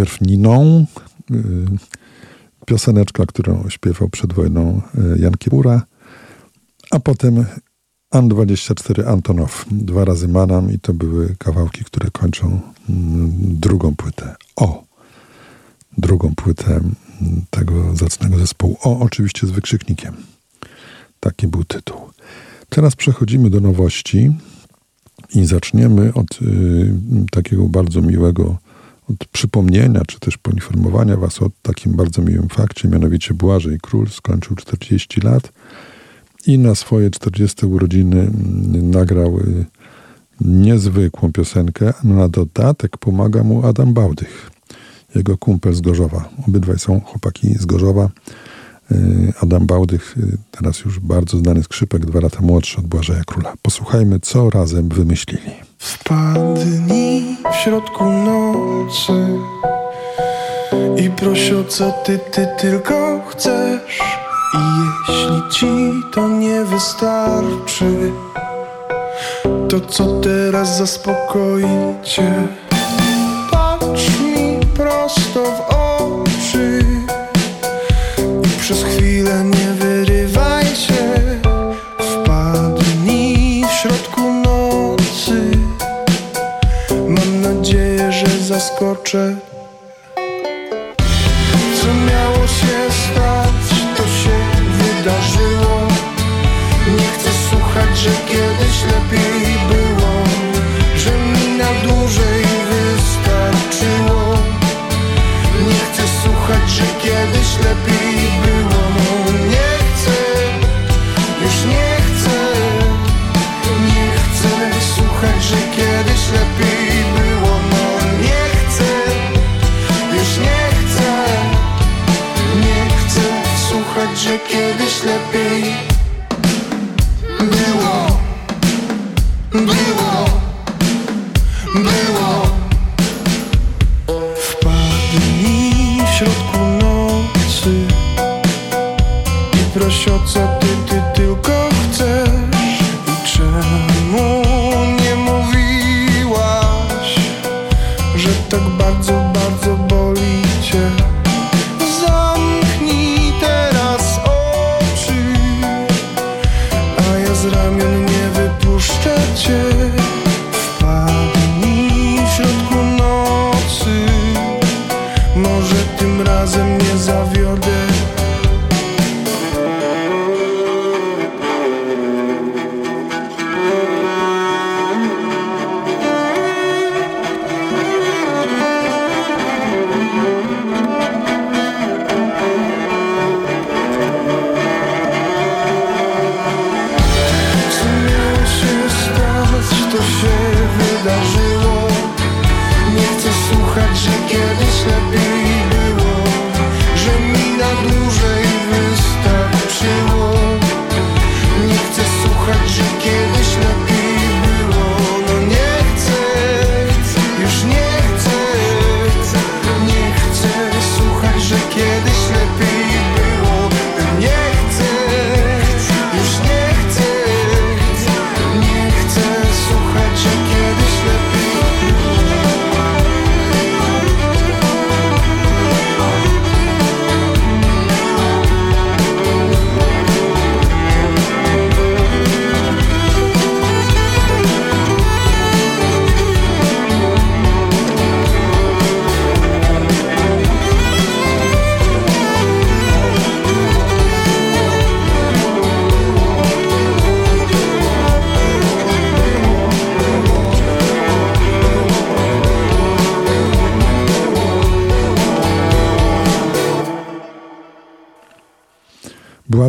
Najpierw Niną, y, pioseneczka, którą śpiewał przed wojną y, Jan Kiepura, a potem An-24 Antonow, dwa razy Manam i to były kawałki, które kończą mm, drugą płytę. O! Drugą płytę mm, tego zacnego zespołu. O, oczywiście z wykrzyknikiem. Taki był tytuł. Teraz przechodzimy do nowości i zaczniemy od y, takiego bardzo miłego od przypomnienia, czy też poinformowania Was o takim bardzo miłym fakcie, mianowicie Błażej Król skończył 40 lat i na swoje 40 urodziny mm, nagrał y, niezwykłą piosenkę, na dodatek pomaga mu Adam Bałdych, jego kumpel z Gorzowa. Obydwaj są chłopaki z Gorzowa. Y, Adam Bałdych, y, teraz już bardzo znany skrzypek, dwa lata młodszy od Błażeja Króla. Posłuchajmy, co razem wymyślili. Wpadnij w środku nocy i proś o co ty, ty tylko chcesz. I jeśli ci to nie wystarczy, to co teraz zaspokoi cię? Patrz mi prosto w oczy chwilę nie wyrywaj się. Wpadnij w środku nocy, mam nadzieję, że zaskoczę. Co miało się stać, to się wydarzyło. Nie chcę słuchać, że kiedyś lepiej było, że mi na dłużej wystarczyło. Nie chcę słuchać, że kiedyś się kiedyś lepiej.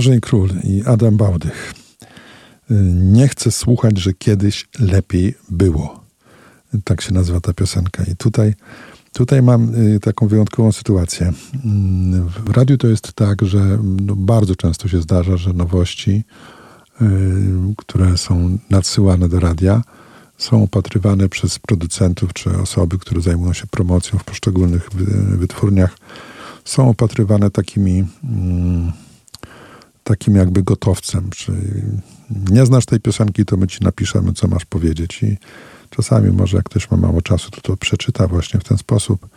Błażej Król i Adam Bałdych. Y, Nie chcę słuchać, że kiedyś lepiej było. Tak się nazywa ta piosenka. I tutaj, tutaj mam y, taką wyjątkową sytuację. Mm, W radiu to jest tak, że no, bardzo często się zdarza, że nowości, y, które są nadsyłane do radia, są opatrywane przez producentów czy osoby, które zajmują się promocją w poszczególnych wy- wytwórniach, są opatrywane takimi. Mm, takim jakby gotowcem, czyli nie znasz tej piosenki, to my ci napiszemy, co masz powiedzieć. I czasami może jak ktoś ma mało czasu, to to przeczyta właśnie w ten sposób.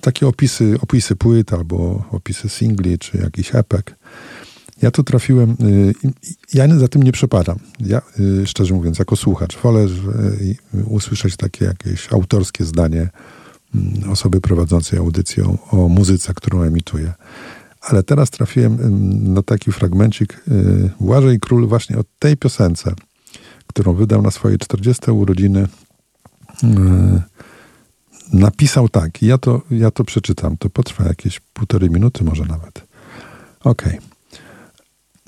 Takie opisy, opisy płyt albo opisy singli, czy jakiś epek. Ja tu trafiłem, y, ja za tym nie przepadam. Ja, y, szczerze mówiąc, jako słuchacz, wolę y, usłyszeć takie jakieś autorskie zdanie mm, osoby prowadzącej audycję o muzyce, którą emituję. Ale teraz trafiłem na taki fragmencik y, Błażej Król właśnie o tej piosence, którą wydał na swoje 40 urodziny. Y, napisał tak, ja to, ja to przeczytam, to potrwa jakieś półtorej minuty może nawet. Okej.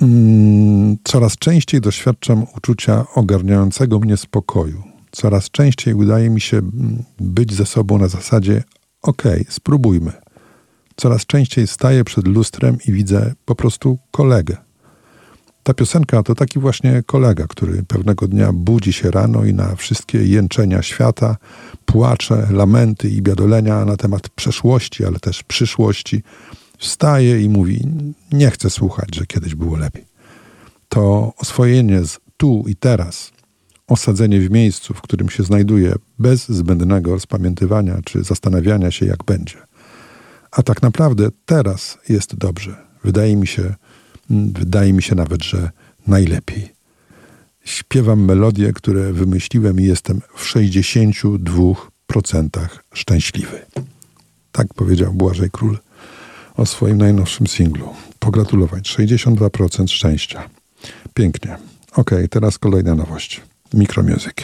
Mm, Coraz częściej doświadczam uczucia ogarniającego mnie spokoju. Coraz częściej udaje mi się mm, być ze sobą na zasadzie okej, spróbujmy. Coraz częściej staję przed lustrem i widzę po prostu kolegę. Ta piosenka to taki właśnie kolega, który pewnego dnia budzi się rano i na wszystkie jęczenia świata, płacze, lamenty i biadolenia na temat przeszłości, ale też przyszłości, wstaje i mówi: Nie chcę słuchać, że kiedyś było lepiej. To oswojenie z tu i teraz, osadzenie w miejscu, w którym się znajduje, bez zbędnego rozpamiętywania czy zastanawiania się, jak będzie. A tak naprawdę teraz jest dobrze. Wydaje mi się, mm, wydaje mi się nawet, że najlepiej. Śpiewam melodie, które wymyśliłem i jestem w 62% szczęśliwy. Tak powiedział Błażej Król o swoim najnowszym singlu. Pogratulować. 62% szczęścia. Pięknie. Ok, teraz kolejna nowość. Micromusic.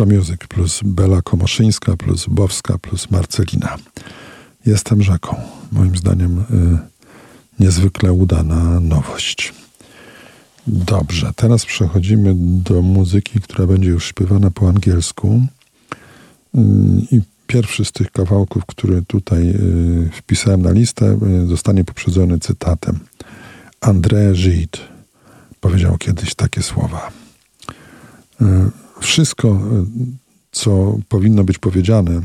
Ultra Music, plus Bela Komoszyńska, plus Bowska, plus Marcelina. Jestem rzeką. Moim zdaniem y, niezwykle udana nowość. Dobrze, teraz przechodzimy do muzyki, która będzie już śpiewana po angielsku. Y, I pierwszy z tych kawałków, który tutaj y, wpisałem na listę, y, zostanie poprzedzony cytatem. André Gide powiedział kiedyś takie słowa. Y, wszystko, e, co powinno być powiedziane,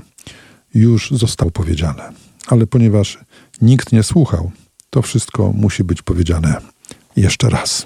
już zostało powiedziane. Ale ponieważ nikt nie słuchał, to wszystko musi być powiedziane jeszcze raz.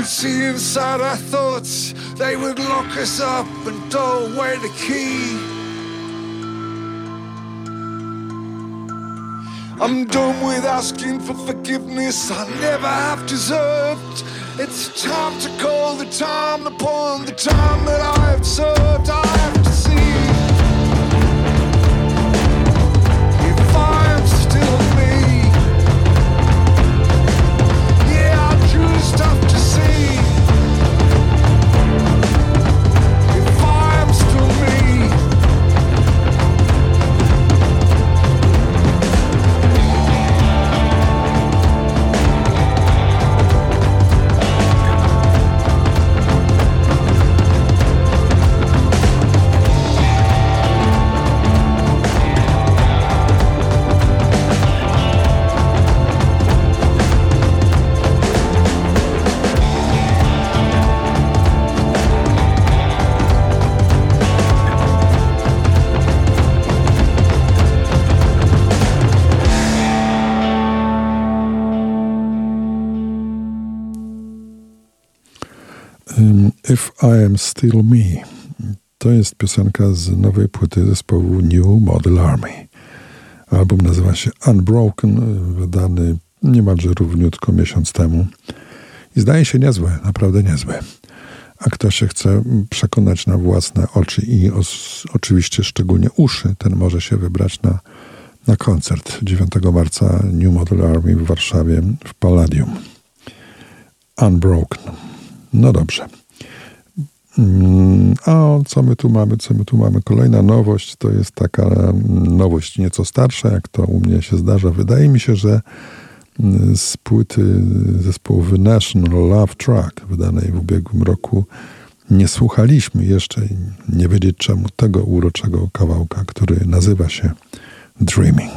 Could see inside our thoughts, they would lock us up and throw away the key. I'm done with asking for forgiveness I never have deserved. It's time to call the time upon the time that I have served. I I Am Still Me. To jest piosenka z nowej płyty zespołu New Model Army. Album nazywa się Unbroken, wydany niemalże równiutko miesiąc temu. I zdaje się niezłe, naprawdę niezłe. A kto się chce przekonać na własne oczy i os, oczywiście szczególnie uszy, ten może się wybrać na, na koncert 9 marca New Model Army w Warszawie w Palladium. Unbroken. No dobrze. Mm, A co my tu mamy? Co my tu mamy? Kolejna nowość to jest taka mm, nowość nieco starsza, jak to u mnie się zdarza. Wydaje mi się, że mm, z płyty zespołu National Love Track, wydanej w ubiegłym roku, nie słuchaliśmy jeszcze, nie wiedzieć czemu, tego uroczego kawałka, który nazywa się Dreaming.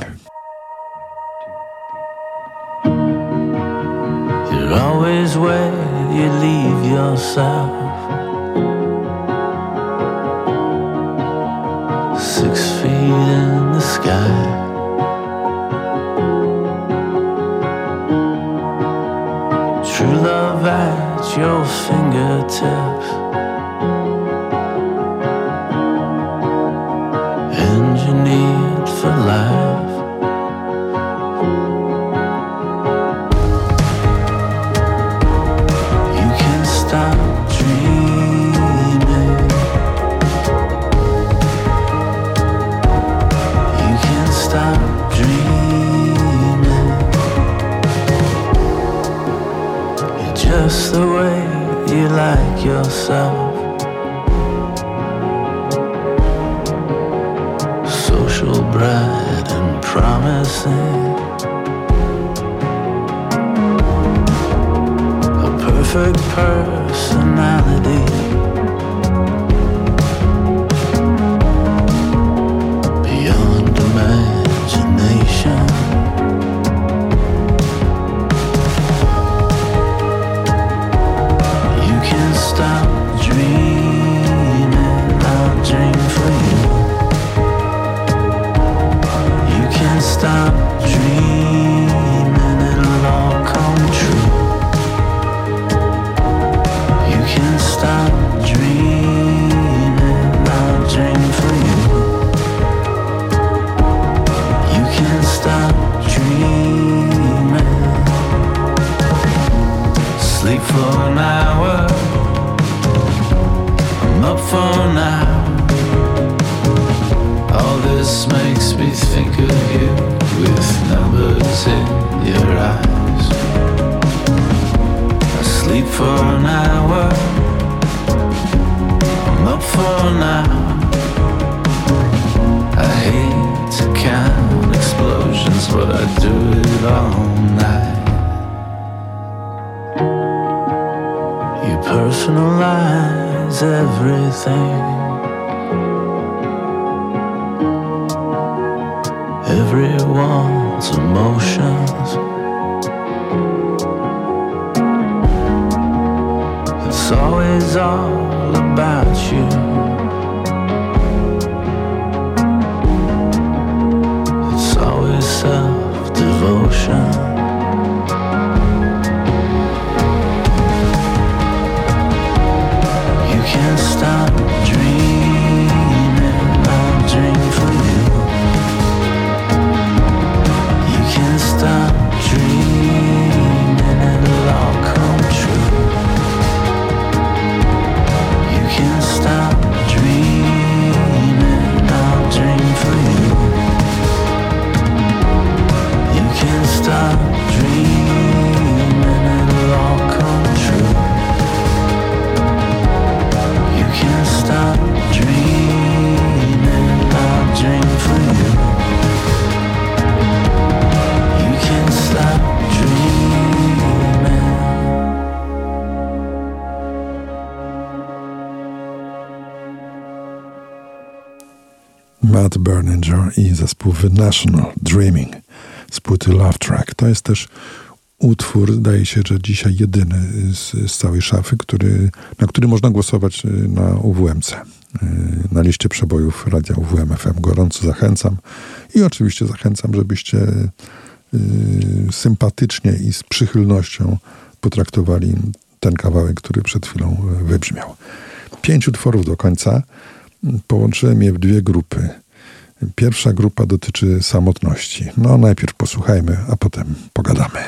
You're always where you leave yourself. Six feet in the sky. True love at your fingertips. Engineered for life. Yourself. Social, bright, and promising. A perfect personality. same zespół The National Dreaming z płyty Love Track. To jest też utwór, zdaje się, że dzisiaj jedyny z, z całej szafy, który, na który można głosować y, na UWMC, y, na liście przebojów radia UWM FM. Gorąco zachęcam i oczywiście zachęcam, żebyście y, sympatycznie i z przychylnością potraktowali ten kawałek, który przed chwilą wybrzmiał. Pięć utworów do końca. Połączyłem je w dwie grupy. Pierwsza grupa dotyczy samotności. No, najpierw posłuchajmy, a potem pogadamy.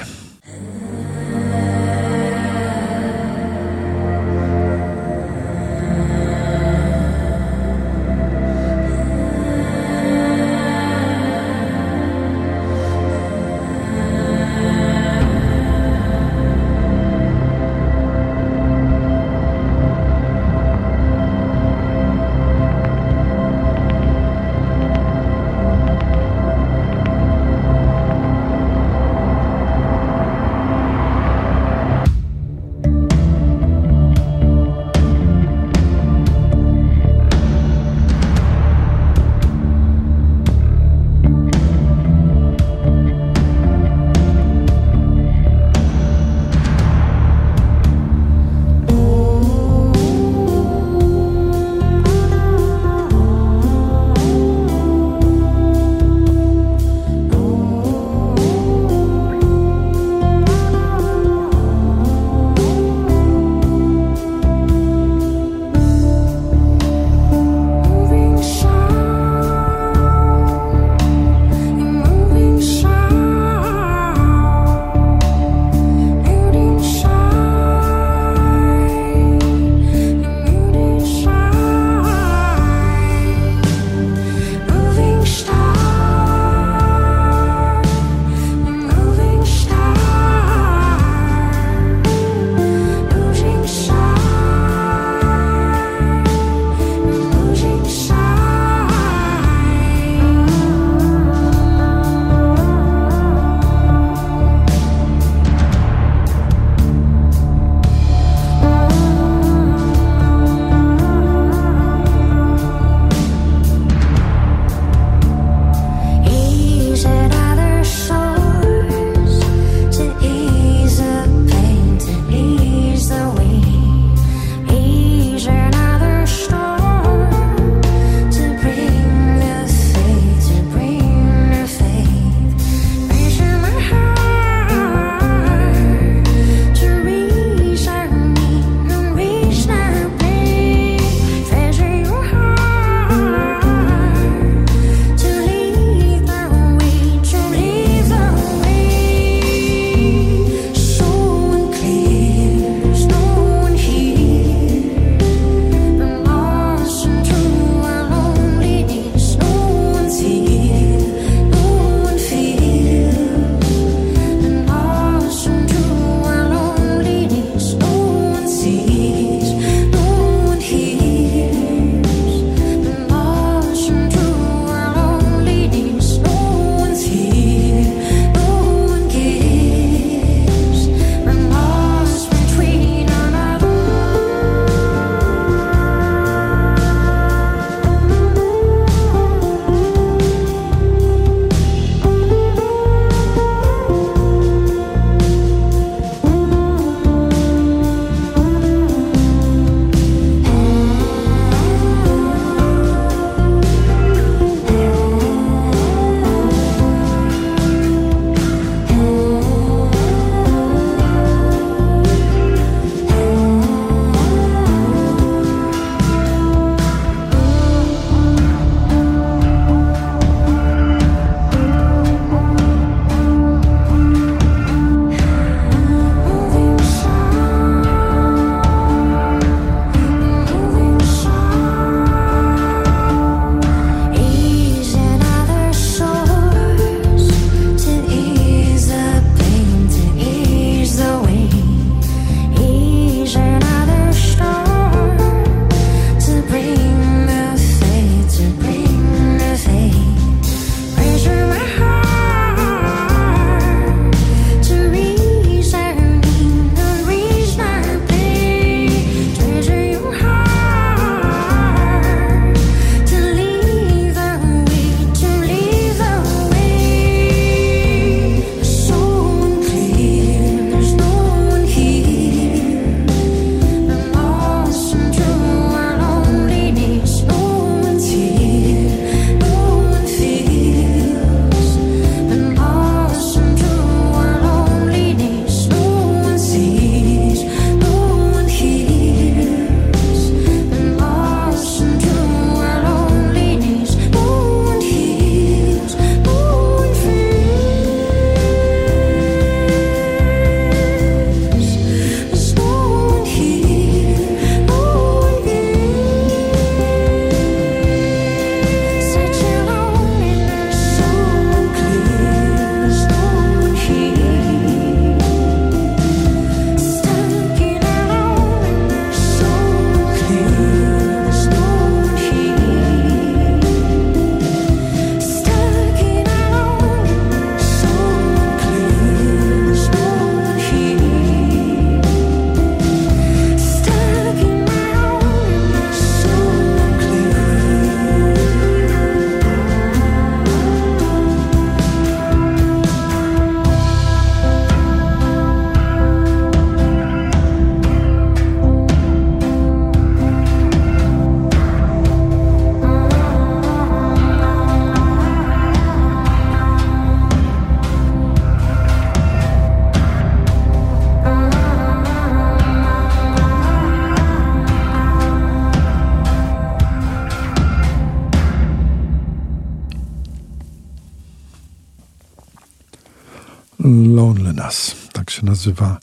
Nazywa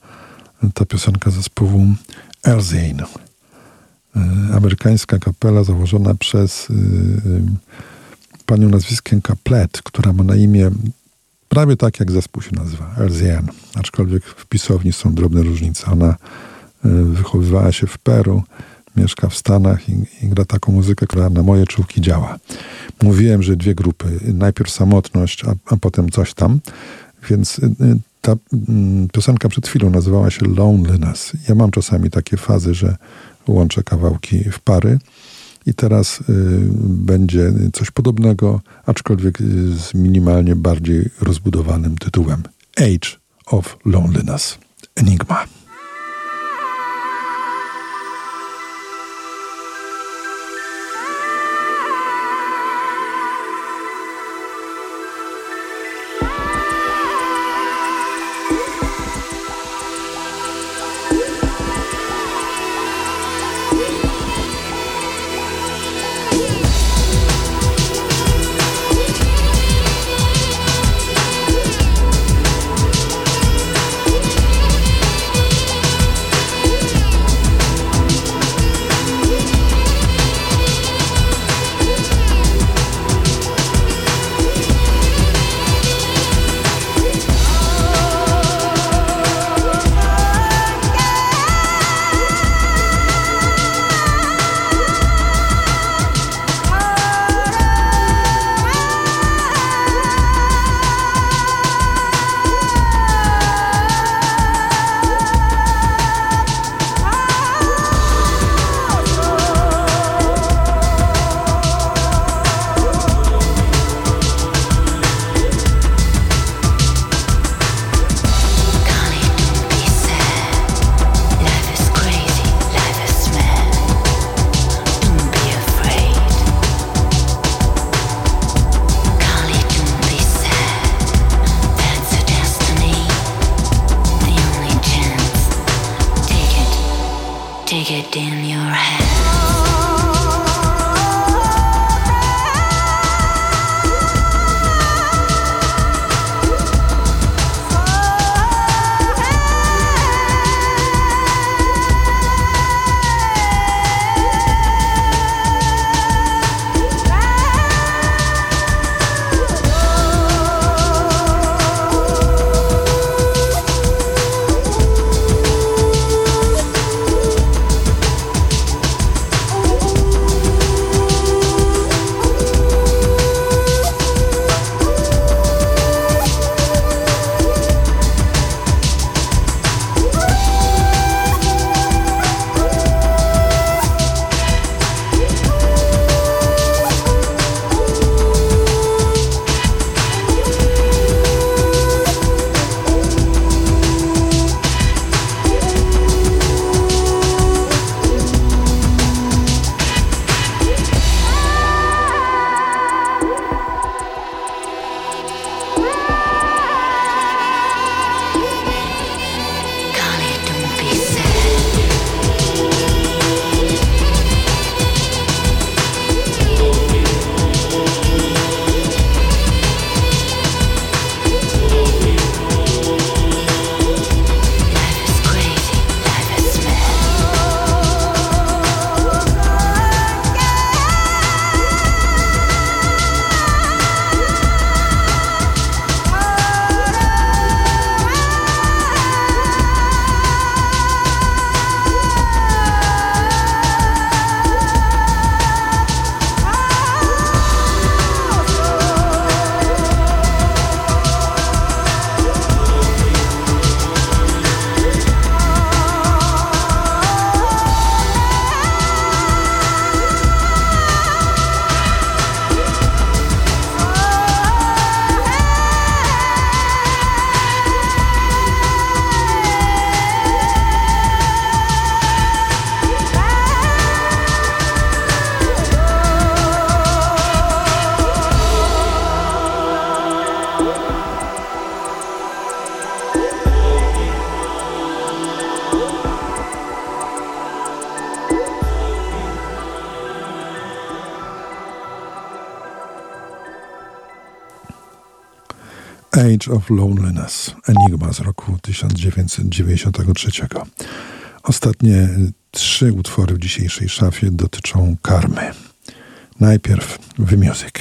ta piosenka zespołu Erzane. Amerykańska kapela założona przez y, y, panią nazwiskiem Kaplet, która ma na imię prawie tak jak zespół się nazywa, Erzian. Aczkolwiek w pisowni są drobne różnice. Ona y, wychowywała się w Peru, mieszka w Stanach i, i, gra taką muzykę, która na moje czułki działa. Mówiłem, że dwie grupy. Najpierw samotność, a, a potem coś tam. Więc ta mm, piosenka przed chwilą nazywała się Loneliness. Ja mam czasami takie fazy, że łączę kawałki w pary. I teraz y, będzie coś podobnego, aczkolwiek z minimalnie bardziej rozbudowanym tytułem Age of Loneliness. Enigma. Age of Loneliness, Enigma z roku 1993. Ostatnie trzy utwory w dzisiejszej szafie dotyczą karmy. Najpierw The Music.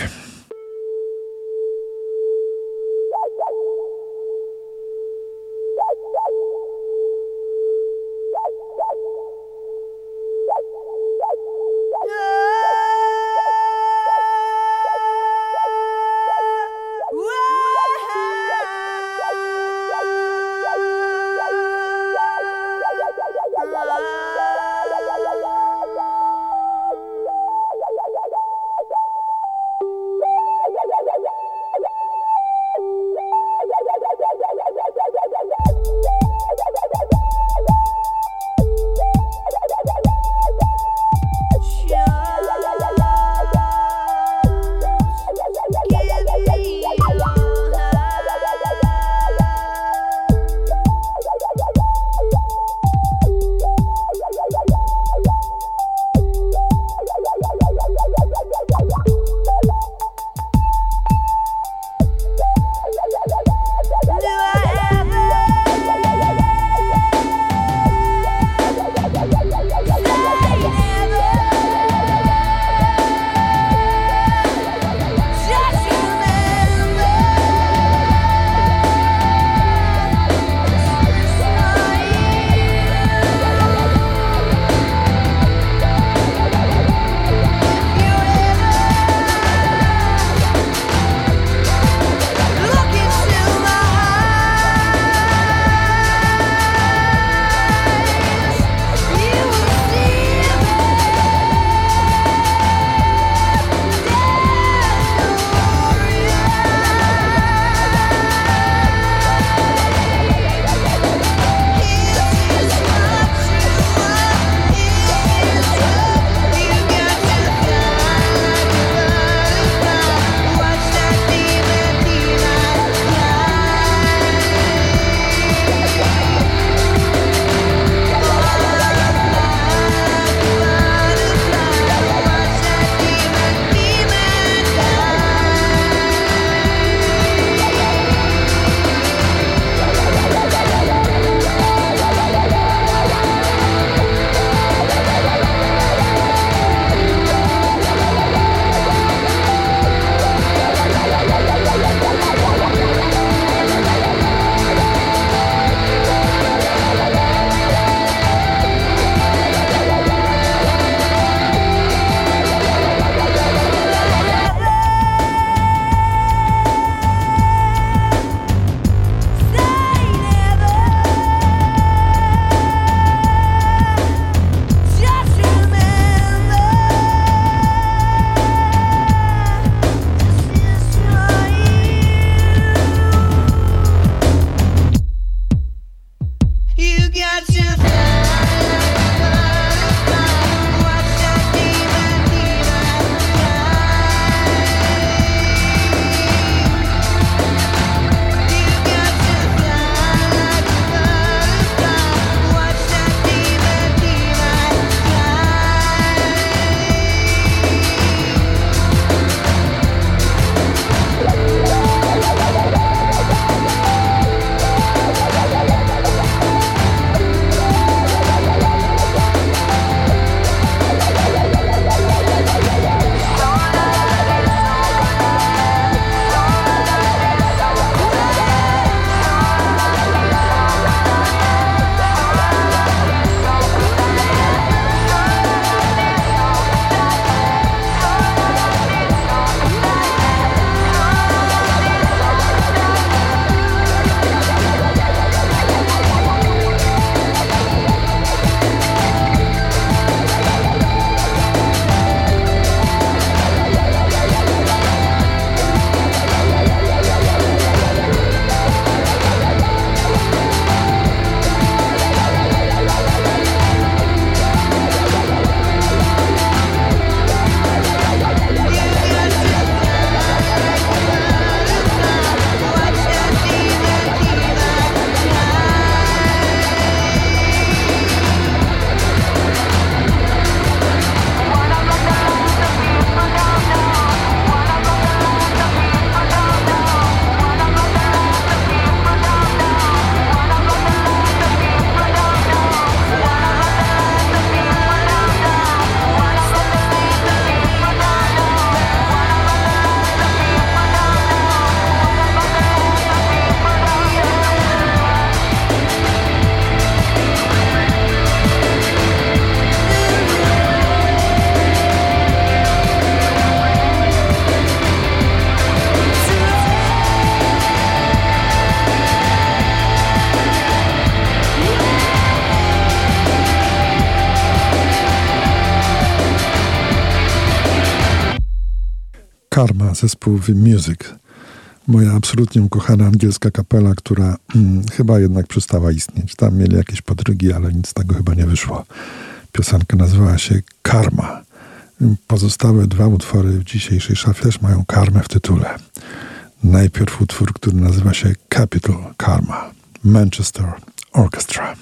Zespół The Music. Moja absolutnie ukochana angielska kapela, która hmm, chyba jednak przestała istnieć. Tam mieli jakieś podrygi, ale nic z tego chyba nie wyszło. Piosenka nazywała się Karma. Pozostałe dwa utwory w dzisiejszej szafie też mają karmę w tytule. Najpierw utwór, który nazywa się Capital Karma, Manchester Orchestra.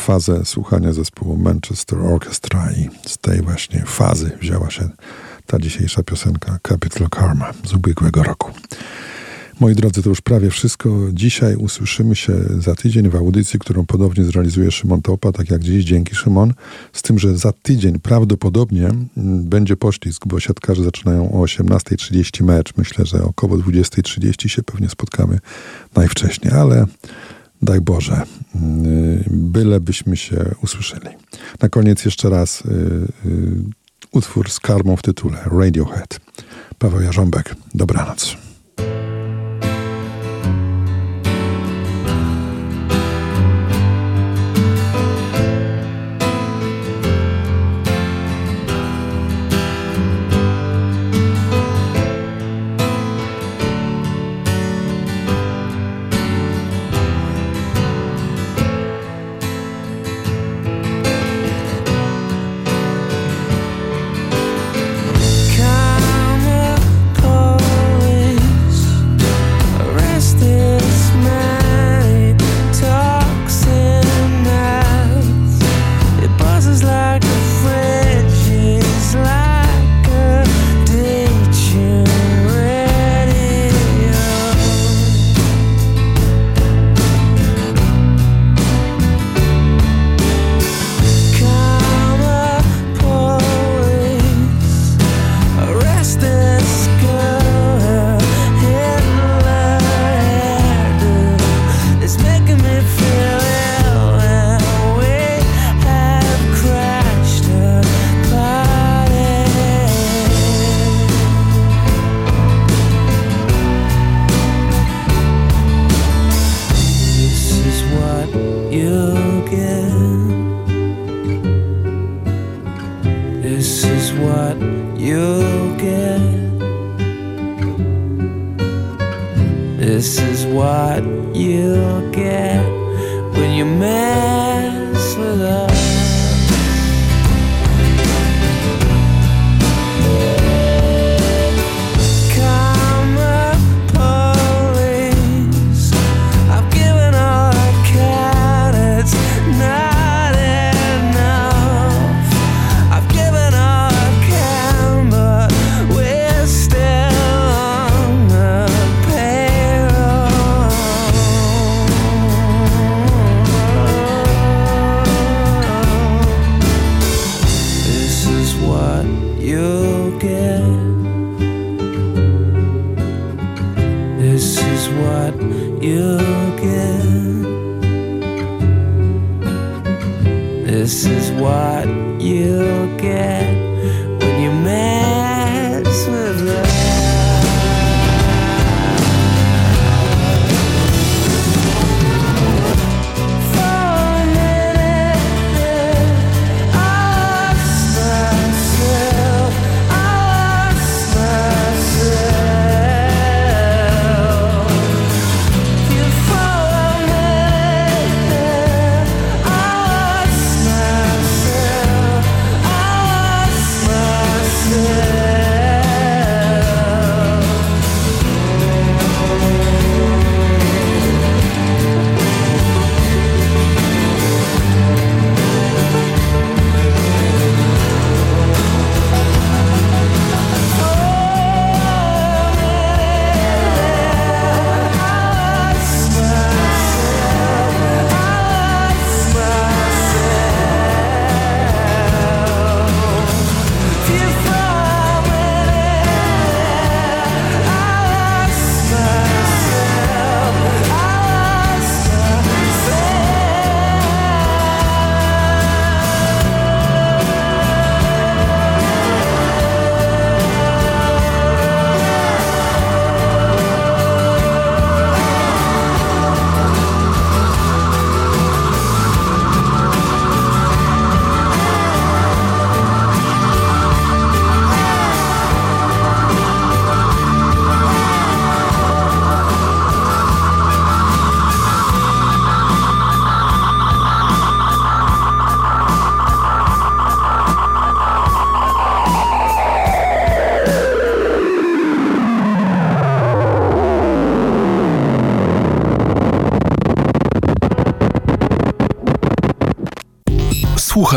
Fazę słuchania zespołu Manchester Orchestra i z tej właśnie fazy wzięła się ta dzisiejsza piosenka Capital Karma z ubiegłego roku. Moi drodzy, to już prawie wszystko. Dzisiaj usłyszymy się za tydzień w audycji, którą podobnie zrealizuje Szymon Topa, tak jak dziś. Dzięki Szymon. Z tym, że za tydzień prawdopodobnie mm, będzie poślizg, bo siatkarze zaczynają o 18.30 mecz. Myślę, że około 20.30 się pewnie spotkamy najwcześniej, ale Daj Boże, bylebyśmy się usłyszeli. Na koniec jeszcze raz y, y, utwór z karmą w tytule Radiohead. Paweł Jarząbek, dobranoc.